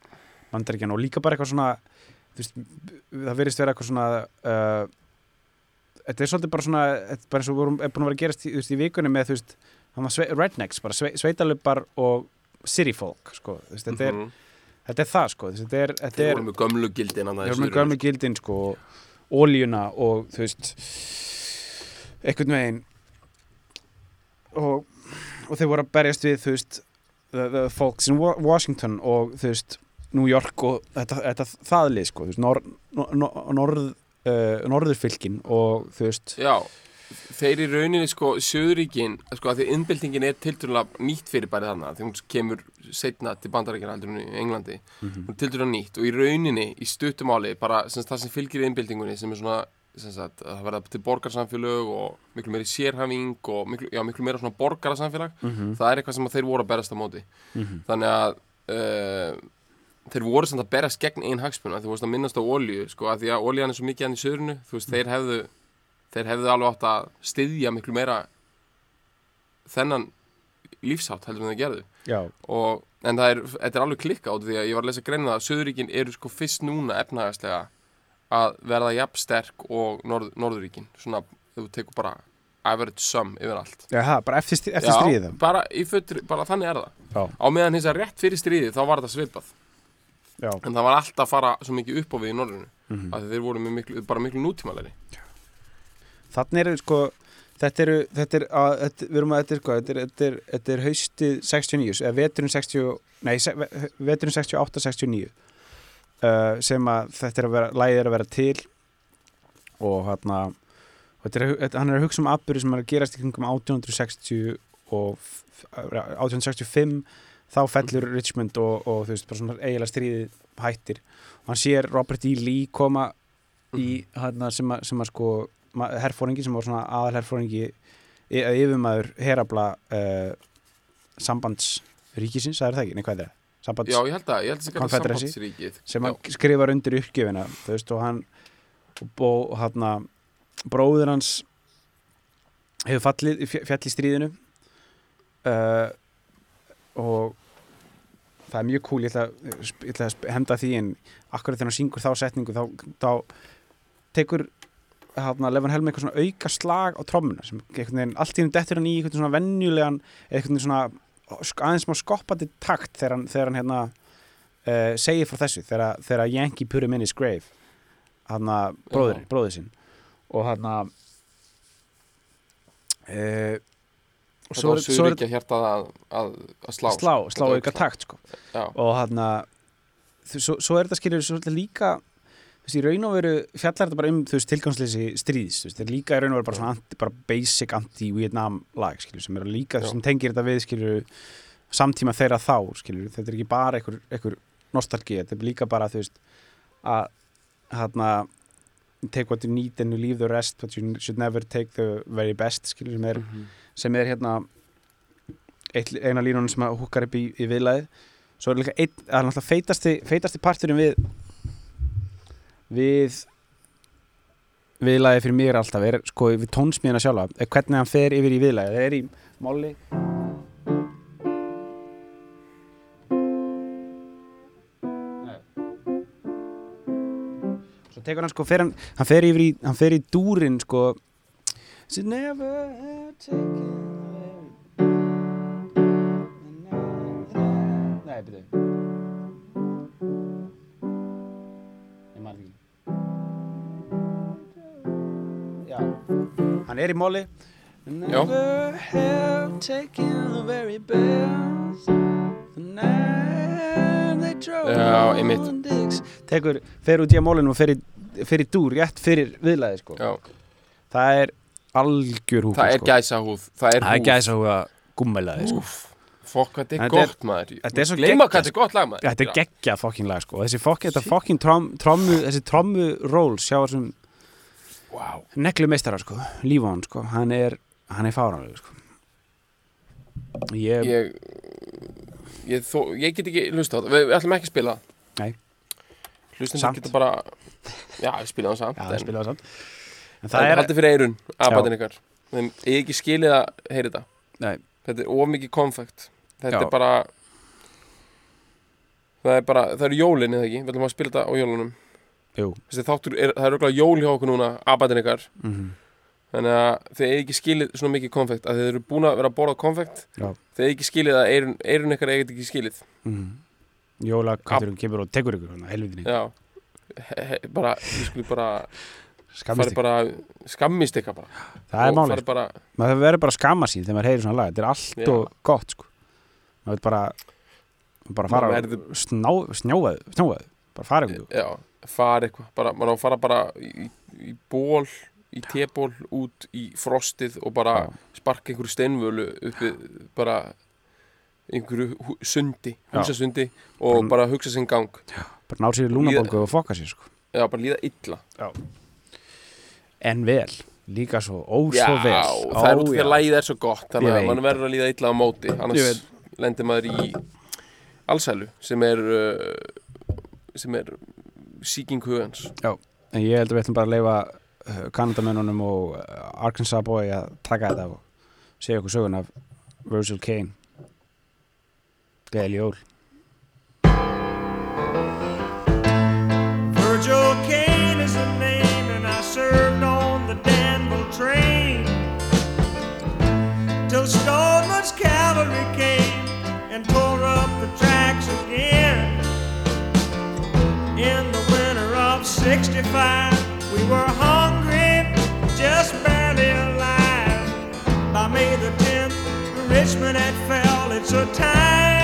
bandaríkjan og líka bara eitthvað svona veist, það verðist vera eitthvað svona uh, þetta er svolítið bara svona þetta bara eins og vorum, er búin að vera að gerast í, í vikunni með þú veist, hann var sve, rednecks bara sve, sveitalupar og city folk sko, þú veist, þetta, er, mhm. þetta er það sko, þetta er, þeir voru með gömlu gildin þeir eru með gömlu gildin sko ólíuna og þú veist einhvern veginn og, og þeir voru að berjast við þú veist the, the folks in Wa- Washington og þú veist New York og þetta, þetta þaðlið sko þú veist, nor, nor, nor, norð, uh, norðurfylkin og þú veist já, þeir í rauninni sko, Söðuríkin, sko, að því innbyltingin er tilturlega nýtt fyrir bæri þarna því hún kemur setna til bandaríkina heldur en í Englandi, Mhm. hún er tilturlega nýtt og í rauninni, í stuttumáli, bara sem það sem fylgir innbyltingunni sem er svona sagt, að það verða til borgarsamfélög og miklu meiri sérhæfing og miklu, já, miklu meira svona borgarasamfélag Mhm. það er eitthvað sem þeir voru að berast á móti Mhm. þannig að uh, þeir voru samt að berast gegn einn hagspuna þú veist að minnast á olíu sko, að því að olían er svo mikið hann í söðrunu þú veist, þeir hefðu þeir hefðu alveg átt að styðja miklu meira þennan lífshátt heldur en það gerðu. Já, og, en það er, þetta er alveg klikka át því að ég var að lesa greina það að Suðuríkin eru sko fyrst núna efnaðarslega að verða jafn sterk og norð, Norðuríkin svona, þú tekur bara average sum yfir allt. Já, ha, bara eftir, eftir stríðið bara, bara þannig er það. Já. á meðan hins að rétt fyrir stríðið þá var þetta svipað já, en það var alltaf að fara svo mikið upp á við í Norðurinu Mhm. af því þeir voru miklu, bara miklu nútímalegri þannig eru sko þetta eru, þetta er, að, þetta, við erum að þetta er sko, þetta er, þetta er, þetta er haustið 69, eða veturinn 60 nei, veturinn 68-69 uh, sem að þetta er að vera, lægið er að vera til og er, þetta, hann er að hugsa um atbyrði sem er að gerast í kringum 1860 og f- 1865 þá fellur Richmond og, og þú veist, bara svona eiginlega stríðið hættir og hann sér Robert E. Lee koma í hérna sem að, sem að sko herfóringi sem var svona aðal herfóringi yfirmaður herabla uh, sambandsríkisins, það er það ekki, nei hvað er það? Sambands, Já, ég held að, ég held að það Confederacy. sambandsríkið sem hann skrifar undir uppgjöfina þú veist og hann og, og hann bróður hans hefur fallið fjall í stríðinu uh, og það er mjög cool ég ætla, ég ætla að henda því en akkurat þegar hann syngur þá setningu þá, þá tekur hann að lefa hann helma eitthvað svona auka slag á trommuna sem allt í henni dettur hann í eitthvað svona venjulegan eða eitthvað svona aðeins smá skoppandi takt þegar hann, þegar hann hérna uh, segir frá þessu þegar, þegar Yankee put him in his grave. Hann að bróður, bróður sinn. Og hann að uh, Og svo, svo er ekki að að, að, slá slá, sko. slá Þetta auka takt sko. Og hann að svo, svo er þetta skilur svolítið líka þú veist, í raun og veru fjallar þetta bara um þú veist, tilgangsleysi stríðs, þú veist, þetta er líka í raun og veru bara svona anti, bara basic anti-Vietnam lag, skilur, sem er líka, Já. sem tengir þetta við, skilur samtíma þeirra þá, skilur þetta er ekki bara einhver nostalgi þetta er líka bara, þú veist að, hann að take what you need and you leave the rest but you should never take the very best, skilur, sem er Mhm. sem er hérna eina línunum sem húkar upp í, í viðlæðið svo er líka einn, það er náttúrulega feitasti, feitasti parturinn við við viðlæðið fyrir mér alltaf er sko við tónsmíðina sjálfa, er hvernig hann fer yfir í viðlæðið, það er í máli tekur hann sko fer hann, hann fer yfir í, hann fer í dúrin sko. She never had taken Nei, byrju. Ég man ekki. Já. Hann er í móli Never have taken the very best. The night Já, einmitt. Tekur, fer út í að mólinu og fer í, fer í dúr rétt fyrir viðlæði sko Já, Það er algjör húk það er sko. gæsa húð Það er Það er húð gæsa húga gúmmelaði sko. Fokk, þetta er gott maður þetta er svo Gleyma geggjað, hvað þetta er gott lag maður Þetta er geggjað fokking lag sko. Þessi trom, trommu, þessi trommu ról sjá þessum wow. neglu meistara sko, lífa hann sko, hann er, hann er fáranlega sko. Ég, ég, ég, þó, ég get ekki hlusta á það Við, við ætlum ekki að spila. Nei. Hlustum geta bara Já, ég spila það samt já, það en, spila það samt. En Það er haldið fyrir eirun Abatin ykkar. Þeim ég ekki skilið að heyra þetta. Nei, Þetta er of mikið konfekt. Þetta Já. er bara Það er bara, það eru jólin eða ekki? Við ætlum að spila þetta á jólunum. Jú. Þessi þáttur, er, það er auðvitað jól hjá okkur núna Abatin ykkar. Mm Þannig að þið eigi ekki skilið svona mikið konfekt. Að þið eru búin að vera að borða konfekt Já. þið eigi ekki skilið að eirun, eirun ykkar eigi ekki skilið. Mm. Jóla, katturinn kemur og tekur ykkur hana, helvitinni, Já. He, he, bara, við skulum bara skammist ykkur. skammist ykkar bara. Það er málið, bara, maður verður bara að skamma sín þegar maður heyrir svona lag, þetta er allt Já. og gott sko. Maður veit bara bara fara verður- sná, snjóaðu, snjóaðu bara fara ykkur já, farið eitthvað. Bara, maður fara bara í, í ból í teból út í frostið og bara Já. sparka einhverju steinvölu uppi bara einhverju hú- sundi, Já. húsasundi og Bara- bara hugsa sinn gang. Bara ná sér í lúnabólgu og fokka sér sko. Já, bara líða illa. En vel, líka svo, ó Já, svo vel það er Ó, út því já. að lægið er svo gott þannig að mann verður að líða illa á móti. Annars lendir maður í allsælu sem er uh, sem er síking hugans. En ég held að við ætlum bara að leifa Uh, Kanadamönunum og uh, Arkansas boy að taka þetta og segja okkur sögun af Virgil Kane. Gæli Jól. Virgil Kane is a name and I served on the Danville train. Till Stoneman's cavalry came and tore up the tracks again. In the winter of 65 we were home just barely alive. By May the 10th, Richmond had fell. It's a time.